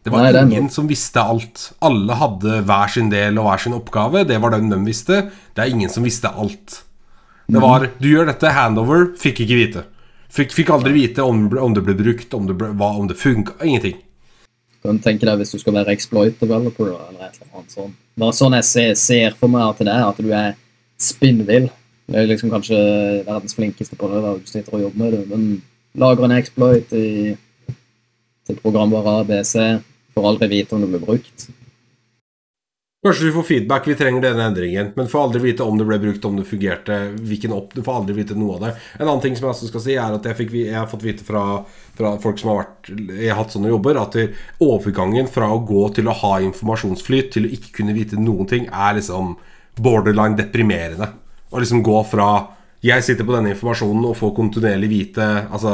Det var Nei, det ingen som visste alt. Alle hadde hver sin del og hver sin oppgave. Det var den de visste. Det er ingen som visste alt. Det var Du gjør dette, handover, fikk ikke vite. Fikk, fikk aldri vite om, om det ble brukt, om det, ble, hva, om det funka. Ingenting. Kan du tenke deg hvis du skal være exploit developer eller et eller annet sånt. Bare sånn jeg ser, ser for meg at det er, at du er spinnvill. Du er liksom kanskje verdens flinkeste på det, du sitter og jobber med det, men lager en exploit i, til programvare ABC, får aldri vite om det blir brukt. Kanskje vi får feedback, vi trenger denne endringen, men får aldri vite om det ble brukt, om det fungerte, hvilken opp, du får aldri vite noe av det. En annen ting som jeg også skal si, er at jeg, fikk, jeg har fått vite fra, fra folk som har vært Jeg har hatt sånne jobber, at overgangen fra å gå til å ha informasjonsflyt til å ikke kunne vite noen ting, er liksom borderline deprimerende. Å liksom gå fra jeg sitter på denne informasjonen og får kontinuerlig vite altså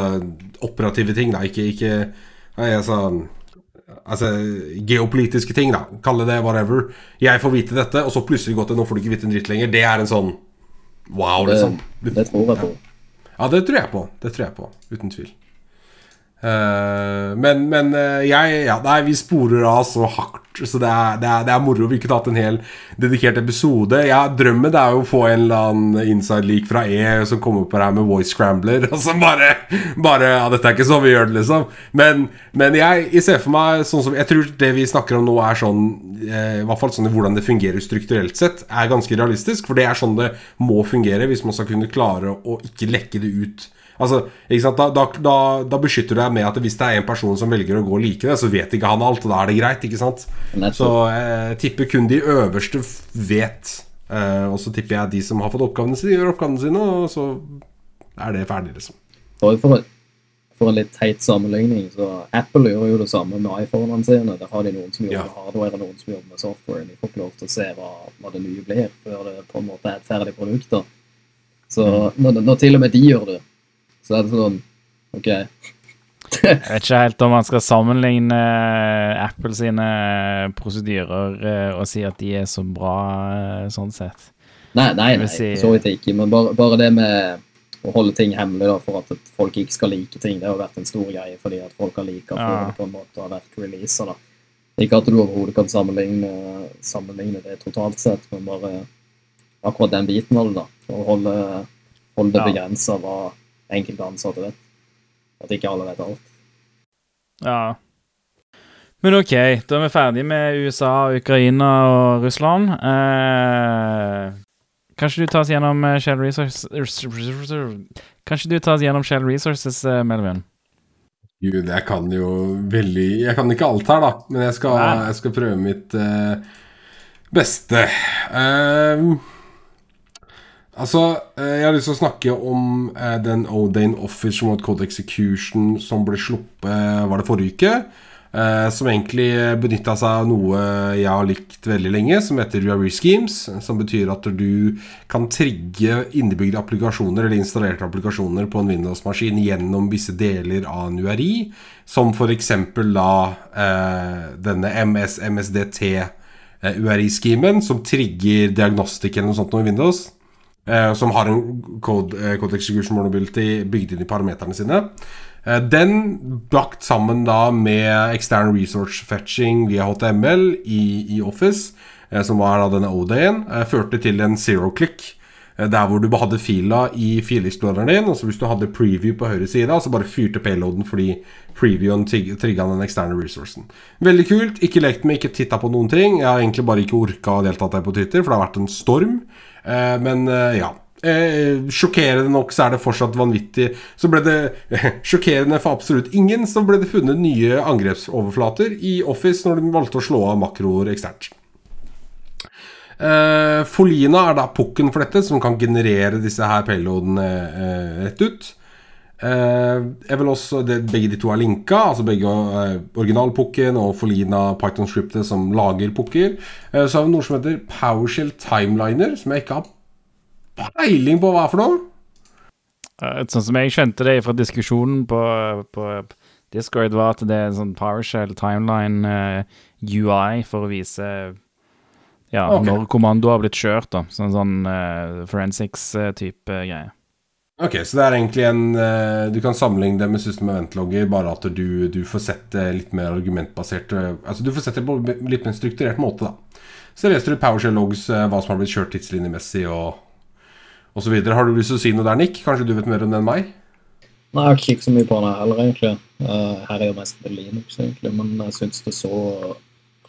operative ting, da, ikke, ikke altså, altså geopolitiske ting, da. Kalle det whatever. Jeg får vite dette, og så plutselig til nå får du ikke vite en dritt lenger. Det er en sånn wow, Det, liksom. det tror jeg på. Ja, det tror jeg på. Det tror jeg på, uten tvil. Eh, men men eh, jeg Ja, nei, vi sporer av så hardt, så det er, det er, det er moro. Vi kunne hatt en hel dedikert episode. Ja, drømmen er jo å få en eller annen inside leak fra E som kommer på det her med voice scrambler, og så bare, bare Ja, dette er ikke sånn vi gjør det, liksom. Men, men jeg, jeg ser for meg sånn som Jeg tror det vi snakker om nå, er sånn eh, I hvert fall sånn hvordan det fungerer strukturelt sett, er ganske realistisk. For det er sånn det må fungere hvis man skal kunne klare å ikke lekke det ut. Altså? Da, da, da, da beskytter du deg med at hvis det er en person som velger å gå like det, så vet ikke han alt, og da er det greit. ikke sant? Så jeg tipper kun de øverste vet. Eh, og så tipper jeg de som har fått oppgavene sine, gjør oppgavene sine, og så er det ferdig, liksom. For, for, en- for en litt teit sammenligning, så Apple gjør jo det samme med iPhonene sine. Der har de noen som jobber Ja. med hardware, noen som jobber med software. De får ikke lov til å se hva, hva det nye blir, før det på en måte er et ferdig produkt. da. Så når, når til og med de gjør det, så er det sånn OK. Jeg vet ikke helt om man skal sammenligne eh, Apple sine prosedyrer eh, og si at de er så bra eh, sånn sett. Nei, nei, nei for så vidt ikke. Men bare, bare det med å holde ting hemmelig da, for at folk ikke skal like ting, det har vært en stor greie fordi at folk har likt Ja. det på en måte har vært releaser. da. Ikke at du overhodet kan sammenligne, sammenligne det totalt sett, men bare akkurat den biten av det. da. Å holde, holde det Ja. begrensa hva enkelte ansatte vet. At ikke alle vet alt. Ja. Men OK, da er vi ferdige med USA, Ukraina og Russland. Eh, kanskje du tar oss gjennom eh, Shell Resources Kanskje du tar oss gjennom Shell Resources, eh, Melvin? Gud, jeg kan jo veldig Jeg kan ikke alt her, da, men jeg skal, jeg skal prøve mitt eh, beste. Ehm, altså, eh, jeg har lyst til å snakke om eh, den Odane Office Remote Code Execution som ble sluppet Var det forrige uke? Eh, som egentlig benytta seg av noe jeg har likt veldig lenge, som heter URI Schemes. Som betyr at du kan trigge innebygde applikasjoner eller installerte applikasjoner på en Windows-maskin gjennom visse deler av en URI. Som f.eks. da eh, denne MS-MSDT eh, URI-schemen, som trigger diagnostikk eller noe sånt noe i Windows. Eh, som har en eh, code execution vulnerability bygd inn i parameterne sine. Eh, Den bakt sammen da med extern resource fetching via HTML i, i Office, som var da denne OD-en, førte til en zero click. Der hvor du hadde fila i filexploreren din, og så hvis du hadde preview på høyre side, så bare fyrte payloaden fordi previewen trig- trigga den eksterne resourcen. Veldig kult. Ikke lekt med, ikke titta på noen ting. Jeg har egentlig bare ikke orka å delta på Twitter, for det har vært en storm. Eh, Men eh, ja. Eh, sjokkerende nok så er det fortsatt vanvittig Så ble det sjokkerende for absolutt ingen, så ble det funnet nye angrepsoverflater i Office når de valgte å slå av makroer eksternt. Eh, Folina er da pukken for dette, som kan generere disse her payloadene eh, rett ut. Eh, jeg vil også, det, Begge de to er linka, altså begge eh, originalpukken og Folina Python-scriptet som lager pukker. Eh, så har vi noe som heter PowerShell Timeliner, som jeg ikke har peiling på hva er for noe. Eh, Sånn som jeg skjønte det fra diskusjonen på, på Discord, var at det er en sånn PowerShell timeline uh, UI for å vise ja, okay. når kommandoer har blitt kjørt, da. Sånn sånn uh, forensics-type greie. Ok, så det er egentlig en eh, Du kan sammenligne det med System Event-logger, bare at du, du får sett det litt mer argumentbasert eh, Altså du får sett det på litt mer strukturert måte, da. Så leser du PowerShell logs, eh, hva som har blitt kjørt tidslinjemessig, og, osv. Har du lyst til å si noe der, Nick? Kanskje du vet mer om det enn meg? Nei, jeg har ikke kikket så mye på det heller, egentlig. Eh, her er jo mest Linux, egentlig, men jeg syns det så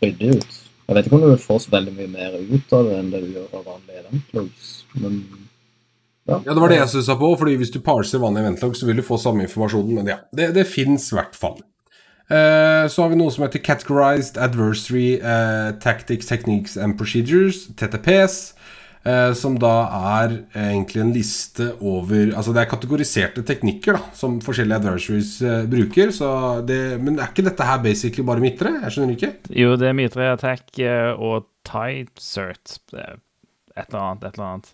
ryddig ut. Jeg vet ikke om du får så veldig mye mer ut av det enn det du gjør av vanlige eventlogs, men Ja, det var det jeg stussa på, fordi hvis du parser vanlig ventelogg, så vil du få samme informasjon, men ja, det, det fins i hvert fall. Eh, så har vi noe som heter Categorized Adversary eh, Tactics, Techniques and Procedures, TTPs. eh, som da er egentlig en liste over Altså det er kategoriserte teknikker da som forskjellige adversaries bruker. Så det, men er ikke dette her basically bare midtre? Jeg skjønner ikke. Jo, det er Mitre Attack og tight Cert. Er Et eller annet, et eller annet.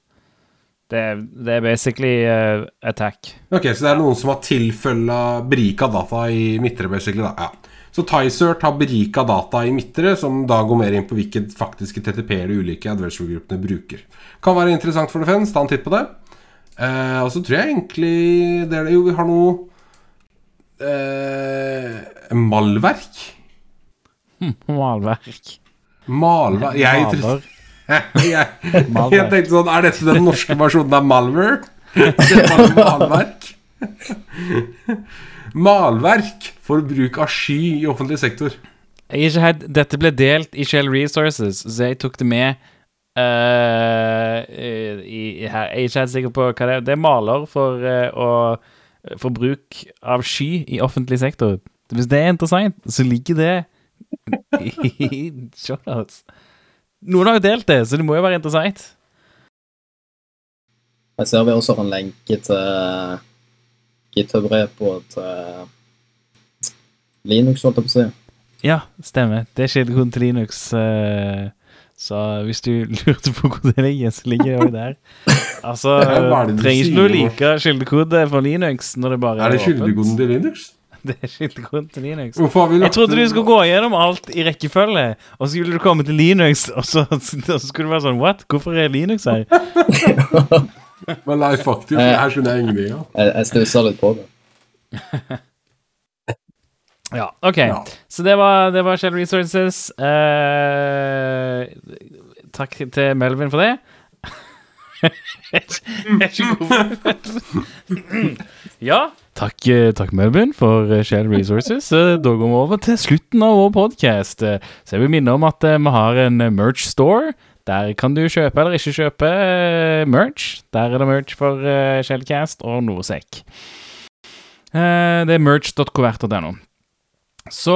Det, det er basically uh, attack. Ok, Så det er noen som har tilfølga berika data i midtre, basically. da, ja. Så Tysert har berika data i midtre, som da går mer inn på hvilke faktiske TTP-er de ulike adversary-gruppene bruker. Kan være interessant for defense, ta en titt på det. Uh, og så tror jeg egentlig det er det jo vi har noe uh, Malverk. Malverk. Malverk Jeg, Maler. jeg, jeg, tenkte sånn Er dette den norske versjonen av malware? Det er malverk. Malverk for bruk av sky i offentlig sektor. Jeg ikke helt, dette ble delt i Shell Resources, så jeg tok det med uh, i, i her. Jeg er ikke helt sikker på hva det er. Det er maler for, uh, å- for bruk av sky i offentlig sektor. Hvis det er interessant, så ligger det i shownotes. Noen har jo delt det, så det må jo være interessant. Jeg ser vi også har en lenke til GitHub-repo til Linux, holdt jeg på å si. Ja, stemmer. Det er kildekoden til Linux. eh, så hvis du lurte på hvor det ligger, så ligger det òg der. Altså, er du trenger ikke noe like kildekode for Linux når det bare Er det åpent. kildekoden til Linux? Det er kildekoden til Linux. Hvorfor har vi Jeg trodde du skulle gå gjennom alt i rekkefølge, og så skulle du komme til Linux, og så, og så skulle du være sånn What? Hvorfor er Linux her? Men nei, faktisk, det her skjønner jeg ingenting av. Jeg, jeg stussa litt på det. Ja, OK. Ja. Så det var, det var Shell Resources. Uh, takk til Melvin for det. Jeg er ikke god Ja, takk, eh, takk Melvin for eh, Shell Resources. Eh, Da går vi over til slutten av vår podkast. Så jeg vil minne om at vi har en merch store. Der kan du kjøpe eller ikke kjøpe merch. Der er det merch for Shellcast og Norsec. Det er merch.covert.no. Så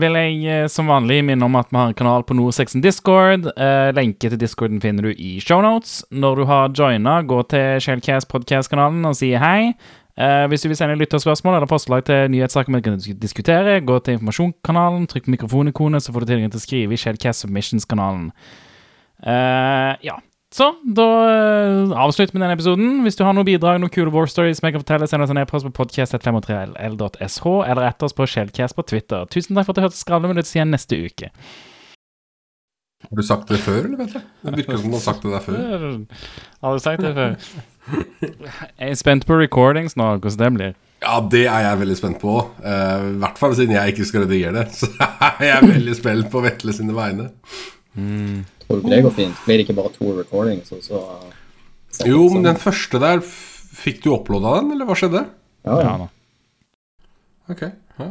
vil jeg som vanlig minne om at vi har en kanal på Norsexen Discord. Lenke til Discorden finner du i shownotes. Når du har joina, gå til Shellcast podcast-kanalen og si hei. Eh, hvis du vil sende lytterspørsmål eller forslag til nyhetssaker vi kan diskutere, gå til informasjonskanalen, trykk på mikrofonikonet, så får du tilgang til å skrive i Shellcast Submissions-kanalen. Eh, ja. Så da eh, avslutter vi denne episoden. Hvis du har noen bidrag, noen kule war stories jeg kan fortelle, send oss en e-post på podcast.53ll.sh, eller etter oss på Shellcast på Twitter. Tusen takk for at du hørte Skravleminutt igjen neste uke. Har du sagt det før, eller vet du? Det virker som du har sagt det der før. Har du sagt det før? Jeg er spent på recordings nå, hvordan det blir. Ja, det er jeg veldig spent på. Uh, I hvert fall siden jeg ikke skal redigere det. Så jeg er veldig spent på Vetle sine vegne. Tror du det går fint? Blir det ikke bare to recordings, og så Jo, men den første der Fikk du uploada den, eller hva skjedde? Ja, Ja, ja. Ok, ja.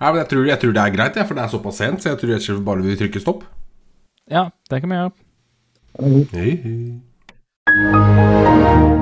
ja men jeg tror, jeg tror det er greit, ja, for det er såpass sent. Så jeg tror jeg bare vi trykker stopp. ja det kan vi gjøre. Hei, er. Hei, Música